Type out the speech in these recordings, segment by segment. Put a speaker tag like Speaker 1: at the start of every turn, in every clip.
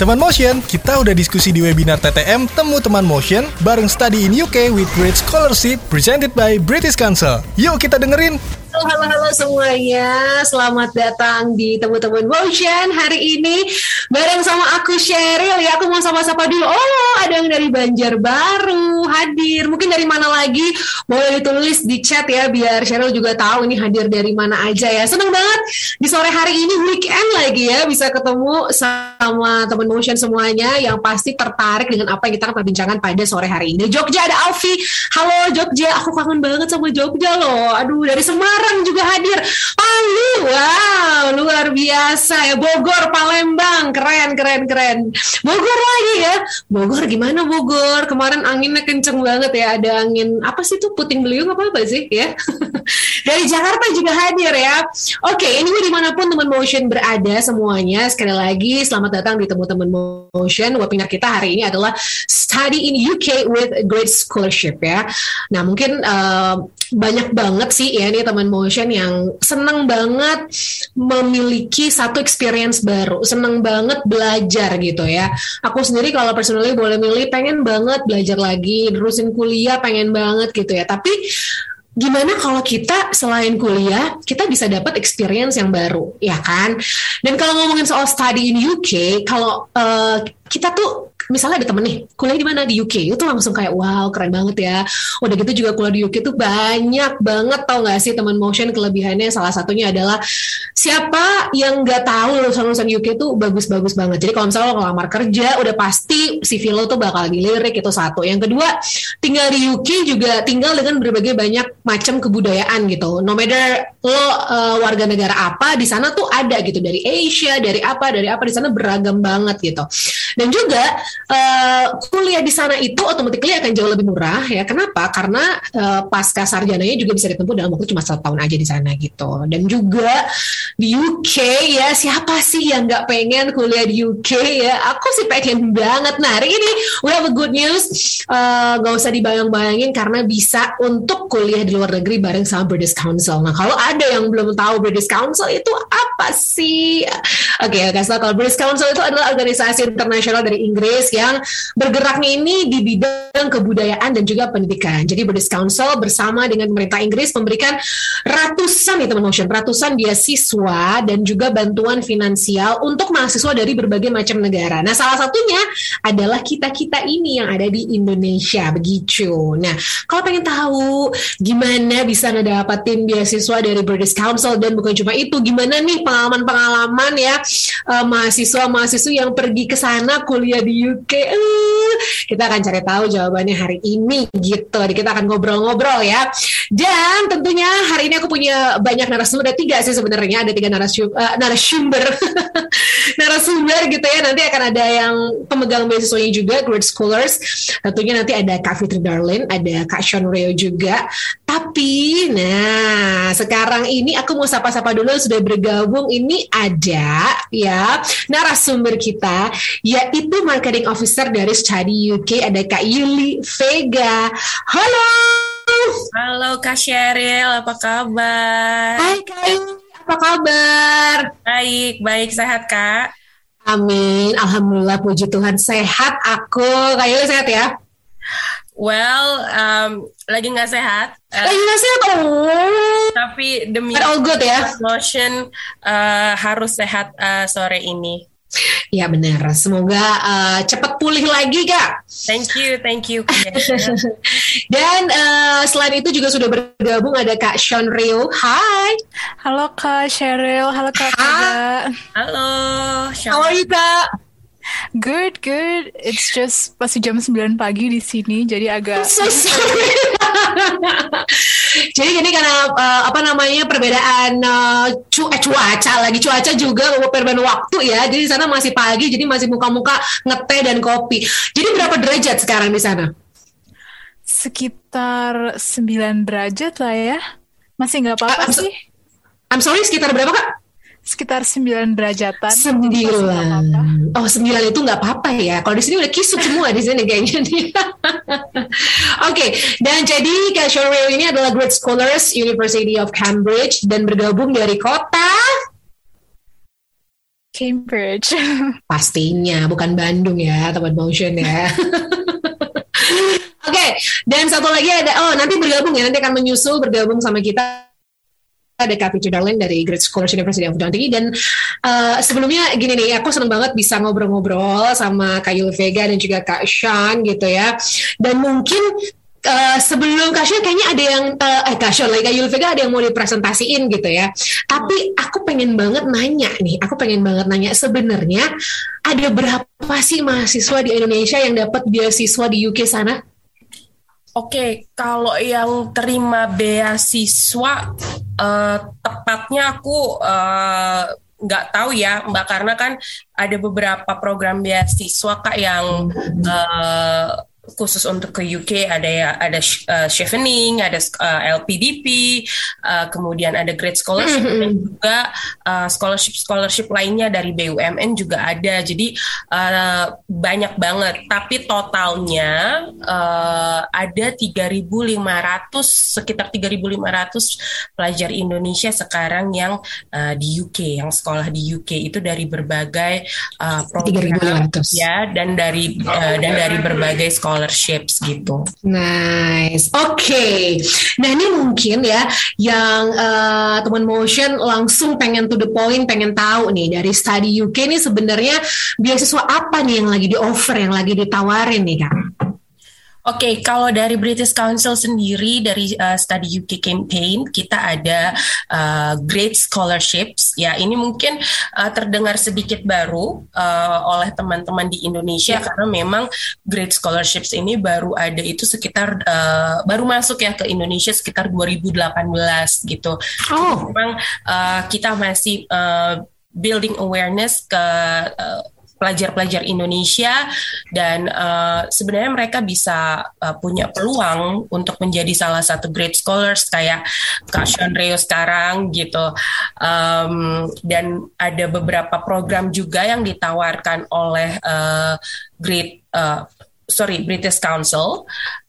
Speaker 1: Teman Motion, kita udah diskusi di webinar TTM Temu Teman Motion bareng Study in UK with Great Scholarship presented by British Council. Yuk kita dengerin!
Speaker 2: Halo, halo, halo semuanya. Selamat datang di Temu-Temuan Motion hari ini bareng sama aku Sheryl ya. Aku mau sapa-sapa dulu. Oh, ada yang dari Banjarbaru hadir. Mungkin dari mana lagi? Boleh ditulis di chat ya biar Sheryl juga tahu ini hadir dari mana aja ya. Seneng banget di sore hari ini weekend lagi ya bisa ketemu sama teman motion semuanya yang pasti tertarik dengan apa yang kita akan perbincangan pada sore hari ini. Jogja ada Alfi. Halo Jogja, aku kangen banget sama Jogja loh. Aduh, dari Semarang Semarang juga hadir. Palu, wow, luar biasa ya. Bogor, Palembang, keren, keren, keren. Bogor lagi ya. Bogor gimana Bogor? Kemarin anginnya kenceng banget ya. Ada angin apa sih tuh puting beliung apa apa sih ya? Dari Jakarta juga hadir ya. Oke, ini di mana pun teman motion berada semuanya. Sekali lagi selamat datang di temu teman motion. Webinar kita hari ini adalah Study in UK with Great Scholarship ya. Nah mungkin uh, banyak banget sih ya ini teman motion yang seneng banget memiliki satu experience baru, seneng banget belajar gitu ya. Aku sendiri kalau personally boleh milih pengen banget belajar lagi, terusin kuliah pengen banget gitu ya. Tapi gimana kalau kita selain kuliah kita bisa dapat experience yang baru ya kan dan kalau ngomongin soal study in UK kalau uh, kita tuh misalnya ada temen nih kuliah di mana? Di UK itu langsung kayak wow keren banget ya. Udah gitu juga kuliah di UK itu banyak banget tau gak sih teman motion kelebihannya? Salah satunya adalah siapa yang nggak tahu lulusan lulusan UK itu bagus-bagus banget. Jadi kalau misalnya lo ngelamar kerja udah pasti CV lo tuh bakal dilirik itu satu. Yang kedua tinggal di UK juga tinggal dengan berbagai banyak macam kebudayaan gitu. No matter lo uh, warga negara apa di sana tuh ada gitu. Dari Asia dari apa dari apa di sana beragam banget gitu. Dan juga uh, kuliah di sana itu otomatis akan jauh lebih murah ya. Kenapa? Karena uh, pasca sarjananya juga bisa ditempuh dalam waktu cuma satu tahun aja di sana gitu. Dan juga di UK ya siapa sih yang nggak pengen kuliah di UK ya? Aku sih pengen banget. Nah hari ini we have a good news. Uh, usah dibayang-bayangin karena bisa untuk kuliah di luar negeri bareng sama British Council. Nah kalau ada yang belum tahu British Council itu apa sih? Oke, okay, kasih kalau British Council itu adalah organisasi internasional dari Inggris yang bergeraknya ini di bidang kebudayaan dan juga pendidikan. Jadi British Council bersama dengan pemerintah Inggris memberikan ratusan ya teman motion, ratusan beasiswa dan juga bantuan finansial untuk mahasiswa dari berbagai macam negara. Nah, salah satunya adalah kita-kita ini yang ada di Indonesia begitu. Nah, kalau pengen tahu gimana bisa ngedapatin beasiswa dari British Council dan bukan cuma itu, gimana nih pengalaman-pengalaman ya uh, mahasiswa-mahasiswa yang pergi ke sana kuliah di UK. Uh, kita akan cari tahu jawabannya hari ini gitu. Jadi kita akan ngobrol-ngobrol ya. Dan tentunya hari ini aku punya banyak narasumber. Ada tiga sih sebenarnya. Ada tiga narasumber, uh, narasumber, narasumber gitu ya. Nanti akan ada yang pemegang beasiswanya juga, Great Scholars. Tentunya nanti ada Kak Fitri Darlin, ada Kak Sean Reo juga. Tapi, nah sekarang ini aku mau sapa-sapa dulu sudah bergabung. Ini ada ya narasumber kita yaitu marketing officer dari Study UK ada Kak Yuli Vega. Halo.
Speaker 3: Halo Kak Sheryl, apa kabar?
Speaker 2: Hai Kak Yuli, apa kabar?
Speaker 3: Baik, baik sehat Kak.
Speaker 2: Amin, Alhamdulillah puji Tuhan sehat aku. Kak Yuli sehat ya?
Speaker 3: Well, um, lagi nggak sehat.
Speaker 2: Uh, lagi nggak sehat, oh.
Speaker 3: Tapi demi
Speaker 2: But all good ya.
Speaker 3: Motion uh, harus sehat uh, sore ini.
Speaker 2: Ya benar. Semoga uh, cepat pulih lagi kak.
Speaker 3: Thank you, thank you.
Speaker 2: Dan uh, selain itu juga sudah bergabung ada Kak Sean Rio. Hai.
Speaker 4: Halo Kak Cheryl. Halo Kak Kak.
Speaker 3: Halo.
Speaker 2: Sean. How are you Kak?
Speaker 4: Good, good. It's just masih jam 9 pagi di sini, jadi agak.
Speaker 2: So sorry. jadi ini karena uh, apa namanya perbedaan uh, cu eh, cuaca lagi cuaca juga perbedaan waktu ya. Jadi di sana masih pagi, jadi masih muka-muka ngeteh dan kopi. Jadi berapa derajat sekarang di sana?
Speaker 4: Sekitar 9 derajat lah ya. Masih nggak apa-apa uh, sih.
Speaker 2: I'm sorry, sekitar berapa kak?
Speaker 4: Sekitar 9 derajatan.
Speaker 2: 9. Oh, 9 itu nggak apa-apa ya. Kalau di sini udah kisut semua di sini kayaknya. Oke, okay. dan jadi Kak Shorwell ini adalah Great Scholars University of Cambridge dan bergabung dari kota
Speaker 4: Cambridge.
Speaker 2: Pastinya, bukan Bandung ya, teman motion ya. Oke, dan satu lagi ada, oh nanti bergabung ya, nanti akan menyusul bergabung sama kita ada Pichu Darlin dari Great Scholarship University of Tinggi. Dan uh, sebelumnya gini nih aku seneng banget bisa ngobrol-ngobrol sama Kak Yul Vega dan juga Kak Sean gitu ya. Dan mungkin Uh, sebelum Kak Sean kayaknya ada yang uh, eh Kak Sean lagi Kak Vega ada yang mau dipresentasiin gitu ya. Tapi aku pengen banget nanya nih aku pengen banget nanya sebenarnya ada berapa sih mahasiswa di Indonesia yang dapat beasiswa di UK sana
Speaker 3: Oke, kalau yang terima beasiswa uh, tepatnya aku uh, tahu ya Mbak karena kan ada beberapa program beasiswa kak yang uh, khusus untuk ke UK ada ya ada uh, chevening, ada uh, LPDP, uh, kemudian ada Great Scholarship mm -hmm. dan juga uh, scholarship scholarship lainnya dari BUMN juga ada. Jadi uh, banyak banget. Tapi totalnya uh, ada 3.500 sekitar 3.500 pelajar Indonesia sekarang yang uh, di UK, yang sekolah di UK itu dari berbagai uh, program ya dan dari uh, dan dari berbagai sekolah scholarships gitu.
Speaker 2: Nice. Oke. Okay. Nah ini mungkin ya yang uh, teman motion langsung pengen to the point, pengen tahu nih dari study UK ini sebenarnya beasiswa apa nih yang lagi di offer, yang lagi ditawarin nih kak?
Speaker 3: Oke, okay, kalau dari British Council sendiri dari uh, Study UK Campaign kita ada uh, Great Scholarships. Ya, ini mungkin uh, terdengar sedikit baru uh, oleh teman-teman di Indonesia yeah. karena memang Great Scholarships ini baru ada itu sekitar uh, baru masuk ya ke Indonesia sekitar 2018 gitu. Oh. memang uh, kita masih uh, building awareness ke uh, pelajar-pelajar Indonesia dan uh, sebenarnya mereka bisa uh, punya peluang untuk menjadi salah satu great scholars kayak Kak Reo sekarang gitu. Um, dan ada beberapa program juga yang ditawarkan oleh uh, great uh, sorry British Council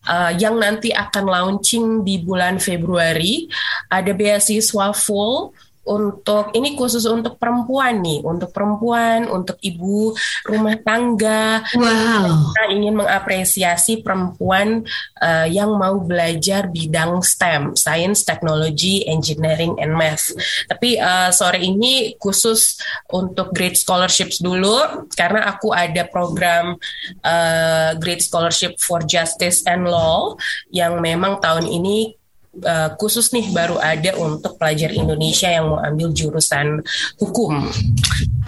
Speaker 3: uh, yang nanti akan launching di bulan Februari. Ada beasiswa full untuk ini khusus untuk perempuan nih, untuk perempuan, untuk ibu rumah tangga.
Speaker 2: Wow.
Speaker 3: Kita ingin mengapresiasi perempuan uh, yang mau belajar bidang STEM, Science, Technology, Engineering, and Math. Tapi uh, sore ini khusus untuk Great Scholarships dulu, karena aku ada program uh, Great Scholarship for Justice and Law yang memang tahun ini uh, khusus nih baru ada untuk pelajar Indonesia yang mau ambil jurusan hukum.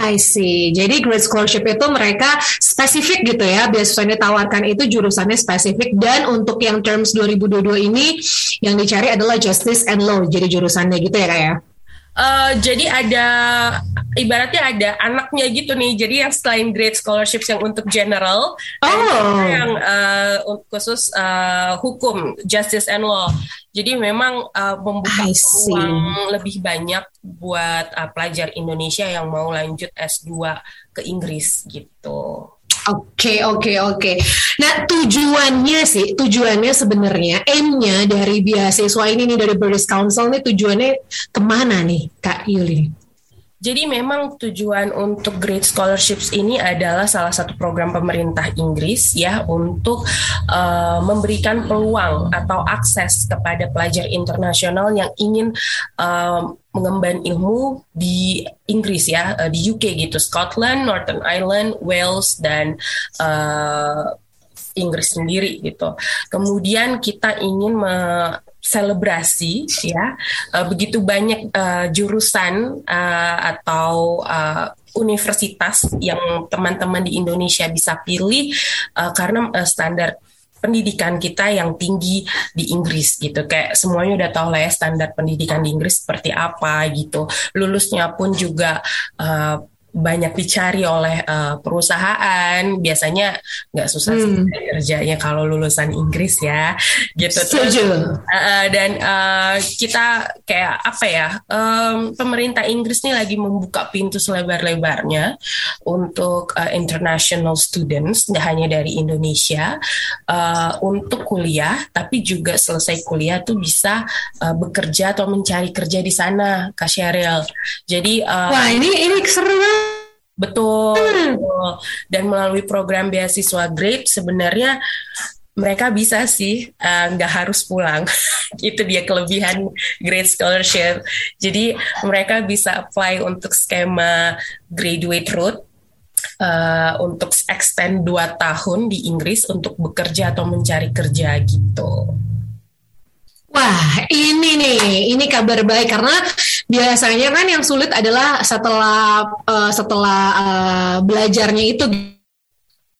Speaker 2: I see. Jadi Great Scholarship itu mereka spesifik gitu ya. Biasanya ditawarkan itu jurusannya spesifik dan untuk yang terms 2022 ini yang dicari adalah Justice and Law. Jadi jurusannya gitu ya kayak.
Speaker 3: Uh, jadi ada ibaratnya ada anaknya gitu nih. Jadi yang selain great scholarships yang untuk general,
Speaker 2: oh.
Speaker 3: yang uh, khusus uh, hukum, justice and law. Jadi memang uh, membuka peluang lebih banyak buat uh, pelajar Indonesia yang mau lanjut S2 ke Inggris gitu.
Speaker 2: Oke, okay, oke, okay, oke. Okay. Nah, tujuannya sih, tujuannya sebenarnya aimnya dari beasiswa ini nih dari British Council nih tujuannya ke mana nih, Kak Yuli?
Speaker 3: Jadi memang tujuan untuk Great Scholarships ini adalah salah satu program pemerintah Inggris ya untuk uh, memberikan peluang atau akses kepada pelajar internasional yang ingin uh, mengemban ilmu di Inggris ya uh, di UK gitu Scotland, Northern Ireland, Wales dan uh, Inggris sendiri gitu. Kemudian kita ingin me selebrasi ya uh, begitu banyak uh, jurusan uh, atau uh, universitas yang teman-teman di Indonesia bisa pilih uh, karena uh, standar pendidikan kita yang tinggi di Inggris gitu. Kayak semuanya udah tahu lah ya standar pendidikan di Inggris seperti apa gitu. Lulusnya pun juga uh, banyak dicari oleh uh, perusahaan. Biasanya nggak susah hmm. sih kerjanya kalau lulusan Inggris ya gitu.
Speaker 2: Terus,
Speaker 3: uh, dan uh, kita kayak apa ya um, pemerintah Inggris nih lagi membuka pintu selebar-lebarnya untuk uh, international students nggak hanya dari Indonesia uh, untuk kuliah tapi juga selesai kuliah tuh bisa uh, bekerja atau mencari kerja di sana Kak Sheryl. Jadi
Speaker 2: uh, wah ini ini seru banget
Speaker 3: Betul, betul. Dan melalui program beasiswa Grade sebenarnya mereka bisa sih eh, nggak uh, harus pulang. Itu dia kelebihan Great Scholarship. Jadi mereka bisa apply untuk skema graduate route uh, untuk extend 2 tahun di Inggris untuk bekerja atau mencari kerja gitu.
Speaker 2: Wah, ini nih, ini kabar baik. Karena biasanya kan yang sulit adalah setelah uh, setelah uh, belajarnya itu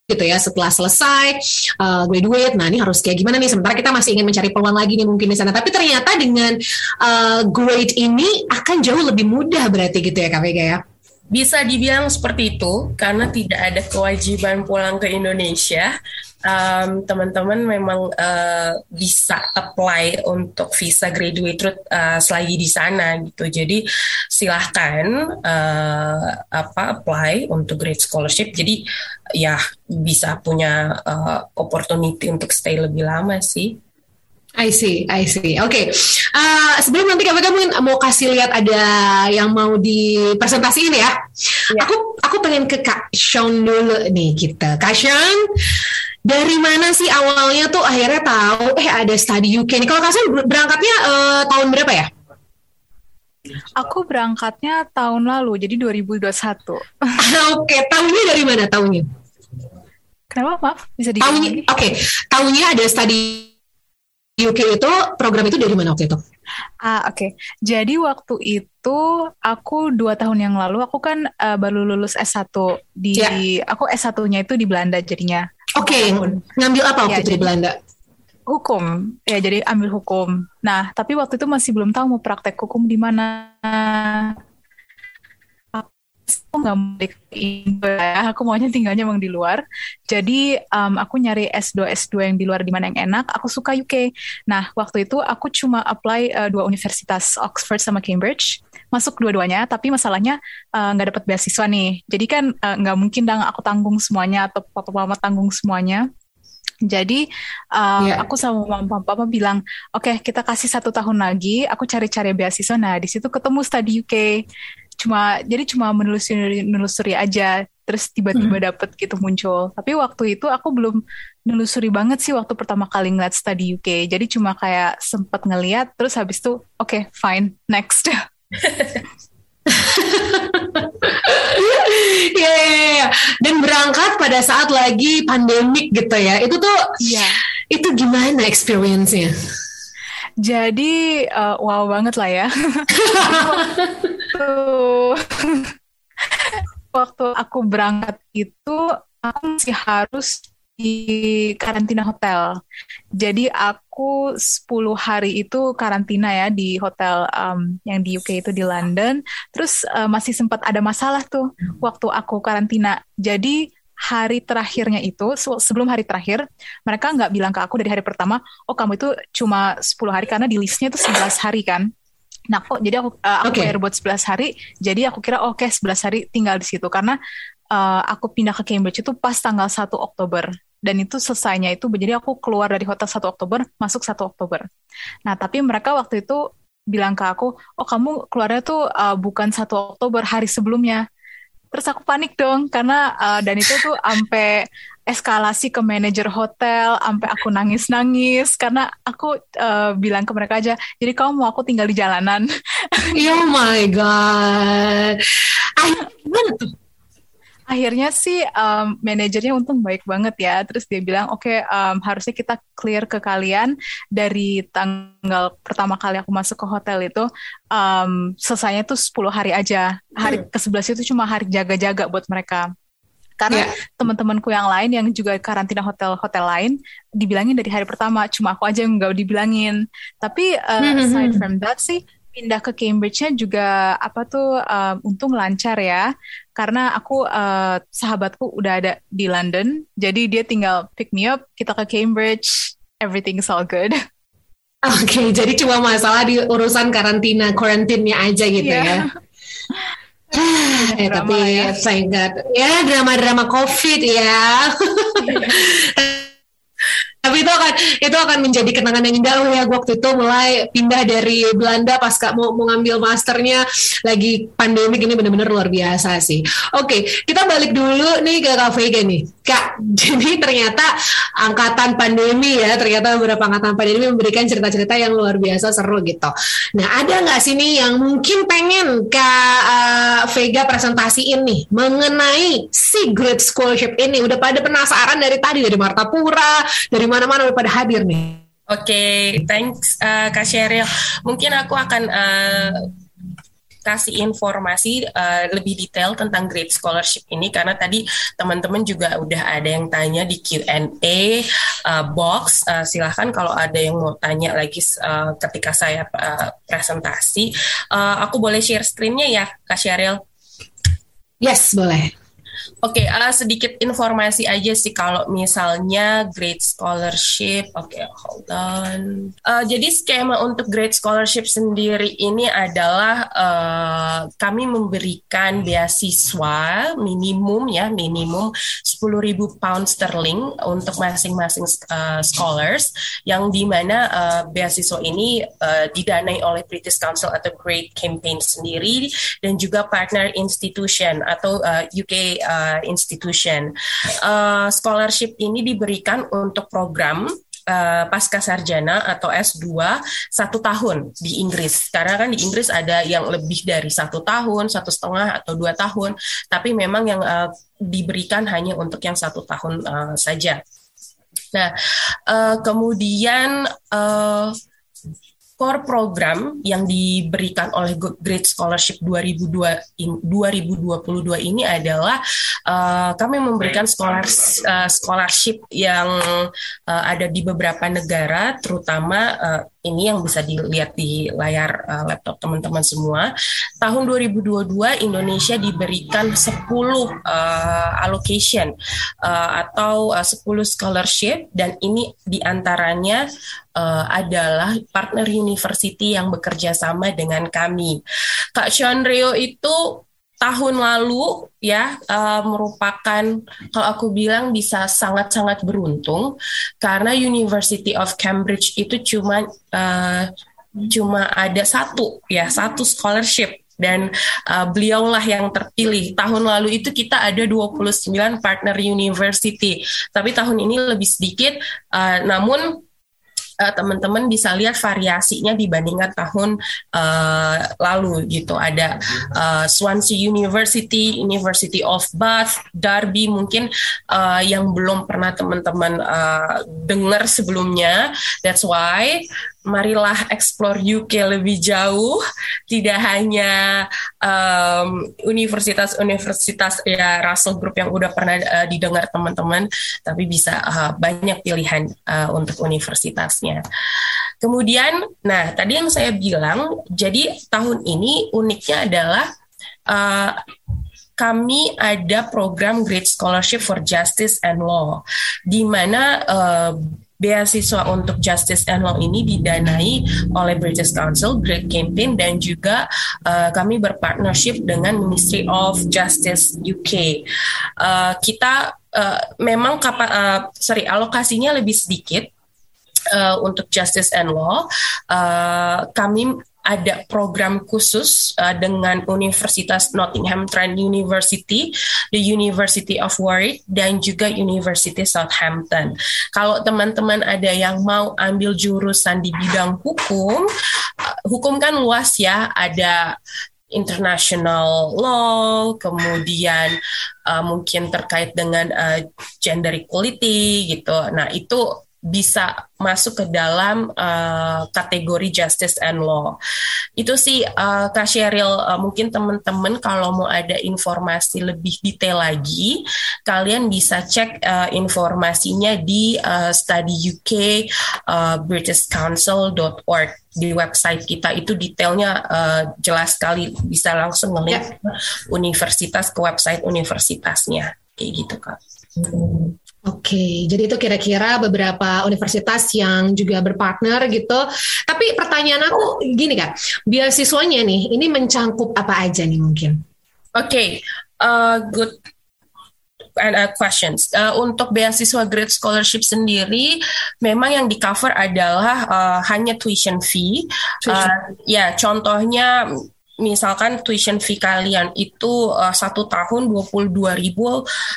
Speaker 2: gitu ya setelah selesai uh, graduate. Nah ini harus kayak gimana nih? Sementara kita masih ingin mencari peluang lagi nih mungkin di sana. Tapi ternyata dengan uh, grade ini akan jauh lebih mudah berarti gitu ya Kak Vega ya
Speaker 3: bisa dibilang seperti itu karena tidak ada kewajiban pulang ke Indonesia um, teman-teman memang uh, bisa apply untuk visa graduate route uh, selagi di sana gitu. Jadi silahkan uh, apa apply untuk grade scholarship. Jadi ya bisa punya uh, opportunity untuk stay lebih lama sih.
Speaker 2: I see, I see. Oke, okay. uh, sebelum nanti KPK mungkin mau kasih lihat ada yang mau dipresentasiin ya. Yeah. Aku aku pengen ke Kak Sean dulu nih kita. Kak Sean, dari mana sih awalnya tuh akhirnya tahu eh ada study UK nih? Kalau Kak Sean berangkatnya uh, tahun berapa ya?
Speaker 4: Aku berangkatnya tahun lalu, jadi 2021. Oke,
Speaker 2: okay. tahunnya dari mana tahunnya?
Speaker 4: Kenapa maaf? Bisa di
Speaker 2: Tahunnya, oke, okay. tahunnya ada study UK itu program itu dari mana waktu itu?
Speaker 4: Ah oke, okay. jadi waktu itu aku dua tahun yang lalu aku kan uh, baru lulus S1 di yeah. aku S1-nya itu di Belanda jadinya.
Speaker 2: Oke, okay. ngambil apa waktu ya, itu di Belanda?
Speaker 4: Hukum, ya jadi ambil hukum. Nah tapi waktu itu masih belum tahu mau praktek hukum di mana aku nggak mau di ya, aku maunya tinggalnya emang di luar. Jadi um, aku nyari S2 S2 yang di luar di mana yang enak. Aku suka UK. Nah waktu itu aku cuma apply uh, dua universitas Oxford sama Cambridge, masuk dua-duanya. Tapi masalahnya uh, nggak uh, dapat beasiswa nih. Jadi kan uh, nggak uh, mungkin dong aku tanggung semuanya atau papa mama tanggung semuanya. Jadi uh, yeah. aku sama mama papa bilang, oke okay, kita kasih satu tahun lagi, aku cari-cari beasiswa. Nah di situ ketemu studi UK cuma jadi cuma menelusuri menelusuri aja terus tiba-tiba hmm. dapet gitu muncul tapi waktu itu aku belum menelusuri banget sih waktu pertama kali ngeliat study UK jadi cuma kayak sempet ngeliat terus habis itu oke okay, fine next
Speaker 2: yeah, yeah, yeah. dan berangkat pada saat lagi pandemik gitu ya itu tuh yeah. itu gimana experience-nya
Speaker 4: jadi uh, wow banget lah ya. waktu aku berangkat itu aku masih harus di karantina hotel. Jadi aku 10 hari itu karantina ya di hotel um, yang di UK itu di London. Terus uh, masih sempat ada masalah tuh waktu aku karantina. Jadi hari terakhirnya itu sebelum hari terakhir mereka nggak bilang ke aku dari hari pertama oh kamu itu cuma 10 hari karena di listnya itu 11 hari kan. Nah kok jadi aku uh, aku okay. bayar buat 11 hari jadi aku kira oke okay, 11 hari tinggal di situ. Karena uh, aku pindah ke Cambridge itu pas tanggal 1 Oktober dan itu selesainya itu jadi aku keluar dari hotel 1 Oktober masuk 1 Oktober. Nah tapi mereka waktu itu bilang ke aku oh kamu keluarnya tuh uh, bukan 1 Oktober hari sebelumnya terus aku panik dong karena uh, dan itu tuh sampai eskalasi ke manajer hotel sampai aku nangis nangis karena aku uh, bilang ke mereka aja jadi kamu mau aku tinggal di jalanan?
Speaker 2: Oh my god. Gimana tuh
Speaker 4: akhirnya sih um, manajernya untung baik banget ya. Terus dia bilang, oke okay, um, harusnya kita clear ke kalian dari tanggal pertama kali aku masuk ke hotel itu um, selesainya tuh 10 hari aja. Hari hmm. ke-11 itu cuma hari jaga-jaga buat mereka. Karena yeah. teman-temanku yang lain yang juga karantina hotel-hotel lain dibilangin dari hari pertama, cuma aku aja yang nggak dibilangin. Tapi uh, mm -hmm. aside from that sih pindah ke Cambridge-nya juga apa tuh um, untung lancar ya karena aku uh, sahabatku udah ada di London jadi dia tinggal pick me up kita ke Cambridge everything's all good.
Speaker 2: Oke, okay, jadi cuma masalah di urusan karantina, karantinnya aja gitu yeah. ya. eh, tapi ya. thank God. Ya drama-drama COVID ya. Yeah. akan itu akan menjadi kenangan yang indah ya waktu itu mulai pindah dari Belanda pas mau, mau ngambil masternya lagi pandemik ini benar-benar luar biasa sih. Oke, kita balik dulu nih ke Kak Vega nih. Kak, jadi ternyata angkatan pandemi ya, ternyata beberapa angkatan pandemi memberikan cerita-cerita yang luar biasa seru gitu. Nah, ada nggak sih nih yang mungkin pengen Kak uh, Vega presentasiin nih mengenai si Great Scholarship ini? Udah pada penasaran dari tadi dari Martapura, dari mana-mana udah pada hadir nih.
Speaker 3: Oke, okay, thanks uh, Kak Sheryl. Mungkin aku akan uh, kasih informasi uh, lebih detail tentang Great Scholarship ini karena tadi teman-teman juga udah ada yang tanya di Q&A uh, box. Uh, silahkan kalau ada yang mau tanya lagi uh, ketika saya uh, presentasi, uh, aku boleh share screen-nya ya, Kak Sheryl?
Speaker 2: Yes, boleh.
Speaker 3: Oke, okay, uh, sedikit informasi aja sih kalau misalnya Great Scholarship. Oke, okay, hold on. Uh, jadi skema untuk Great Scholarship sendiri ini adalah uh, kami memberikan beasiswa minimum ya minimum 10.000 pound sterling untuk masing-masing uh, scholars yang di mana uh, beasiswa ini uh, didanai oleh British Council atau Great Campaign sendiri dan juga partner institution atau uh, UK uh, institution. Uh, scholarship ini diberikan untuk program uh, pasca sarjana atau S2 satu tahun di Inggris. Karena kan di Inggris ada yang lebih dari satu tahun, satu setengah atau dua tahun. Tapi memang yang uh, diberikan hanya untuk yang satu tahun uh, saja. Nah, uh, kemudian uh, core program yang diberikan oleh Great Scholarship 2002 in, 2022 ini adalah uh, kami memberikan scholars, uh, scholarship yang uh, ada di beberapa negara terutama uh, ini yang bisa dilihat di layar uh, laptop teman-teman semua. Tahun 2022 Indonesia diberikan 10 uh, allocation uh, atau uh, 10 scholarship dan ini di antaranya uh, adalah partner university yang bekerja sama dengan kami. Kak Chandrio itu tahun lalu ya uh, merupakan kalau aku bilang bisa sangat-sangat beruntung karena University of Cambridge itu cuma uh, cuma ada satu ya satu scholarship dan uh, beliaulah yang terpilih. Tahun lalu itu kita ada 29 partner university, tapi tahun ini lebih sedikit. Uh, namun uh, teman-teman bisa lihat variasinya dibandingkan tahun uh, lalu gitu. Ada uh, Swansea University, University of Bath, Derby mungkin uh, yang belum pernah teman-teman uh, dengar sebelumnya. That's why marilah explore UK lebih jauh, tidak hanya universitas-universitas um, ya Russell Group yang udah pernah uh, didengar teman-teman, tapi bisa uh, banyak pilihan uh, untuk universitasnya. Kemudian, nah tadi yang saya bilang, jadi tahun ini uniknya adalah uh, kami ada program Great Scholarship for Justice and Law, di mana uh, beasiswa untuk Justice and Law ini didanai oleh British Council, Great Campaign, dan juga uh, kami berpartnership dengan Ministry of Justice UK. Uh, eh, kita uh, memang kapa, uh, sorry alokasinya lebih sedikit uh, untuk Justice and Law. Uh, kami ada program khusus uh, dengan Universitas Nottingham Trent University, the University of Warwick, dan juga University Southampton. Kalau teman-teman ada yang mau ambil jurusan di bidang hukum, uh, hukum kan luas ya, ada international law, kemudian uh, mungkin terkait dengan uh, gender equality gitu. Nah, itu bisa masuk ke dalam uh, kategori justice and law. Itu sih uh, Kak Sheryl, uh, mungkin teman-teman kalau mau ada informasi lebih detail lagi, kalian bisa cek uh, informasinya di uh, study UK uh, britishcouncil.org di website kita itu detailnya uh, jelas sekali bisa langsung ngelink ya. universitas ke website universitasnya kayak gitu kak.
Speaker 2: Hmm. Oke, jadi itu kira-kira beberapa universitas yang juga berpartner gitu. Tapi pertanyaan aku gini kak, beasiswanya nih, ini mencangkup apa aja nih mungkin?
Speaker 3: Oke, okay, uh, good uh, questions. Uh, untuk beasiswa Great Scholarship sendiri, memang yang di cover adalah uh, hanya tuition fee. Uh, ya, contohnya misalkan tuition fee kalian itu uh, satu tahun 22.000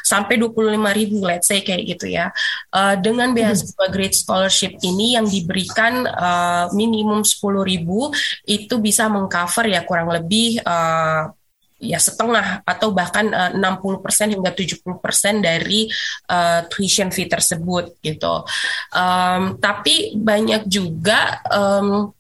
Speaker 3: sampai 25.000 let's say kayak gitu ya. Uh, dengan hmm. beasiswa Great Scholarship ini yang diberikan uh, minimum 10.000 itu bisa mengcover ya kurang lebih uh, ya setengah atau bahkan uh, 60% hingga 70% dari uh, tuition fee tersebut gitu. Um, tapi banyak juga um,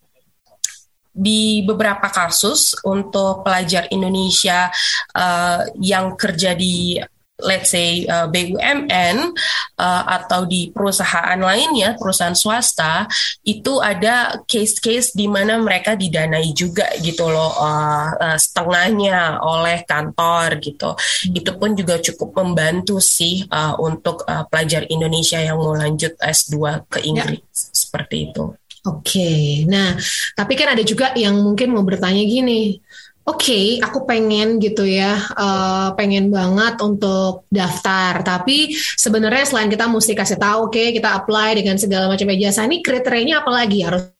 Speaker 3: di beberapa kasus untuk pelajar Indonesia uh, yang kerja di let's say uh, BUMN uh, atau di perusahaan lainnya, perusahaan swasta, itu ada case-case di mana mereka didanai juga gitu loh uh, uh, setengahnya oleh kantor gitu. Hmm. Itu pun juga cukup membantu sih uh, untuk uh, pelajar Indonesia yang mau lanjut S2 ke ya. Inggris ya. seperti itu.
Speaker 2: Oke, okay. nah tapi kan ada juga yang mungkin mau bertanya gini, oke, okay, aku pengen gitu ya, uh, pengen banget untuk daftar. Tapi sebenarnya selain kita mesti kasih tahu, oke, okay, kita apply dengan segala macam ijazah. Ini kriterianya apa lagi? Harus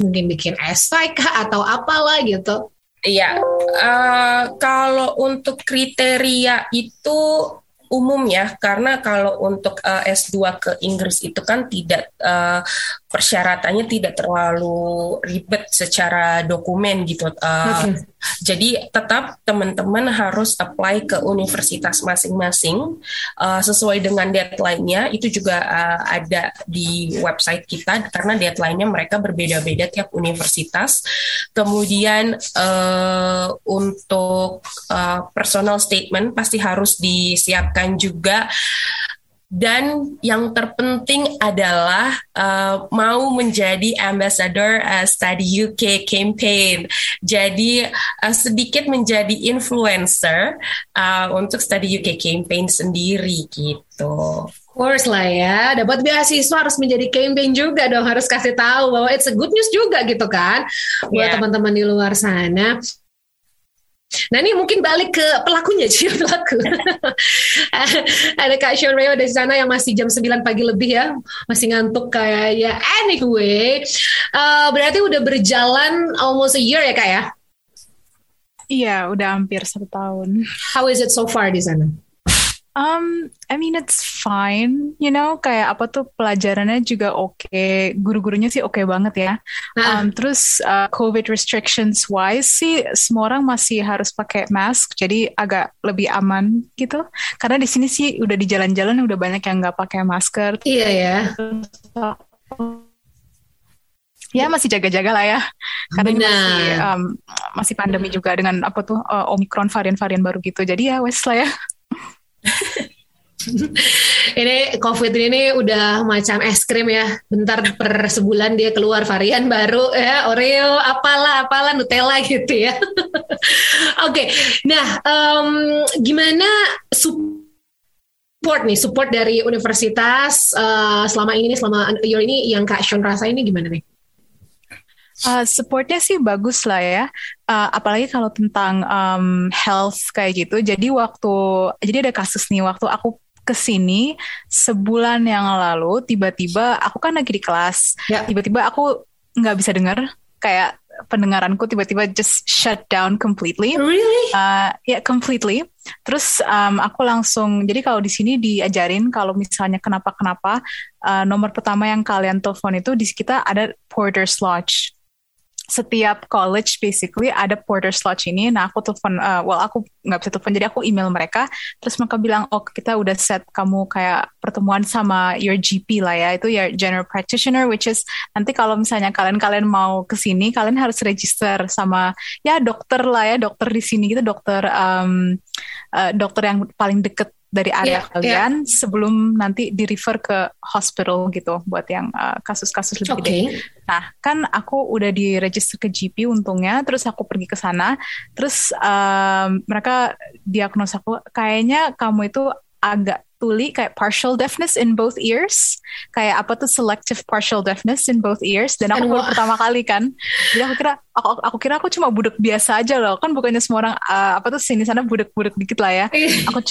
Speaker 2: mungkin bikin esai kah atau apalah gitu?
Speaker 3: Iya, uh, kalau untuk kriteria itu umum ya karena kalau untuk uh, eh, S2 ke Inggris itu kan tidak uh, persyaratannya tidak terlalu ribet secara dokumen gitu. Uh, okay. Jadi tetap teman-teman harus apply ke universitas masing-masing uh, sesuai dengan deadline-nya. Itu juga uh, ada di website kita karena deadline-nya mereka berbeda-beda tiap universitas. Kemudian uh, untuk uh, personal statement pasti harus disiapkan juga dan yang terpenting adalah uh, mau menjadi ambassador uh, Study UK campaign. Jadi uh, sedikit menjadi influencer uh, untuk Study UK campaign sendiri gitu.
Speaker 2: Of course lah ya, dapat beasiswa harus menjadi campaign juga dong, harus kasih tahu bahwa it's a good news juga gitu kan buat yeah. teman-teman di luar sana. Nah ini mungkin balik ke pelakunya sih pelaku. Ada Kak Sean Rayo dari sana yang masih jam 9 pagi lebih ya, masih ngantuk kayak ya. Anyway, uh, berarti udah berjalan almost a year ya kak ya?
Speaker 4: Iya, udah hampir satu tahun.
Speaker 2: How is it so far di sana?
Speaker 4: Um, I mean it's fine, you know, kayak apa tuh pelajarannya juga oke, okay. guru-gurunya sih oke okay banget ya. Nah. Um, terus uh, COVID restrictions wise sih semua orang masih harus pakai mask, jadi agak lebih aman gitu. Karena di sini sih udah di jalan-jalan udah banyak yang nggak pakai masker.
Speaker 2: Iya ya.
Speaker 4: ya masih jaga-jaga lah ya karena ini masih um, masih pandemi juga dengan apa tuh uh, omikron varian-varian baru gitu jadi ya wes lah ya
Speaker 2: ini COVID ini udah macam es krim ya. Bentar per sebulan dia keluar varian baru ya, Oreo, apalah, apalah, Nutella gitu ya. Oke, okay. nah um, gimana support nih, support dari universitas uh, selama ini, selama year ini yang Kak Sean rasa ini gimana nih?
Speaker 4: Uh, supportnya sih bagus lah ya, uh, apalagi kalau tentang um, health kayak gitu. Jadi waktu, jadi ada kasus nih waktu aku ke sini sebulan yang lalu, tiba-tiba aku kan lagi di kelas, ya. tiba-tiba aku nggak bisa dengar, kayak pendengaranku tiba-tiba just shut down completely.
Speaker 2: Really?
Speaker 4: Uh, ya yeah, completely. Terus um, aku langsung jadi kalau di sini diajarin kalau misalnya kenapa-kenapa uh, nomor pertama yang kalian telepon itu di kita ada Porter's Lodge setiap college basically ada porter slot ini. Nah aku telepon, uh, well aku nggak bisa telepon jadi aku email mereka. Terus mereka bilang, oh kita udah set kamu kayak pertemuan sama your GP lah ya, itu ya general practitioner, which is nanti kalau misalnya kalian-kalian mau ke sini, kalian harus register sama ya dokter lah ya, dokter di sini gitu, dokter um, uh, dokter yang paling deket dari area yeah, kalian yeah. sebelum nanti di refer ke hospital gitu buat yang uh, kasus-kasus uh, lebih okay. gede. Nah, kan aku udah di register ke GP untungnya, terus aku pergi ke sana, terus um, mereka diagnosa aku kayaknya kamu itu agak tuli kayak partial deafness in both ears kayak apa tuh selective partial deafness in both ears dan aku baru pertama kali kan jadi aku kira aku, aku kira aku cuma budek biasa aja loh kan bukannya semua orang uh, apa tuh sini sana budek-budek dikit lah ya iya. aku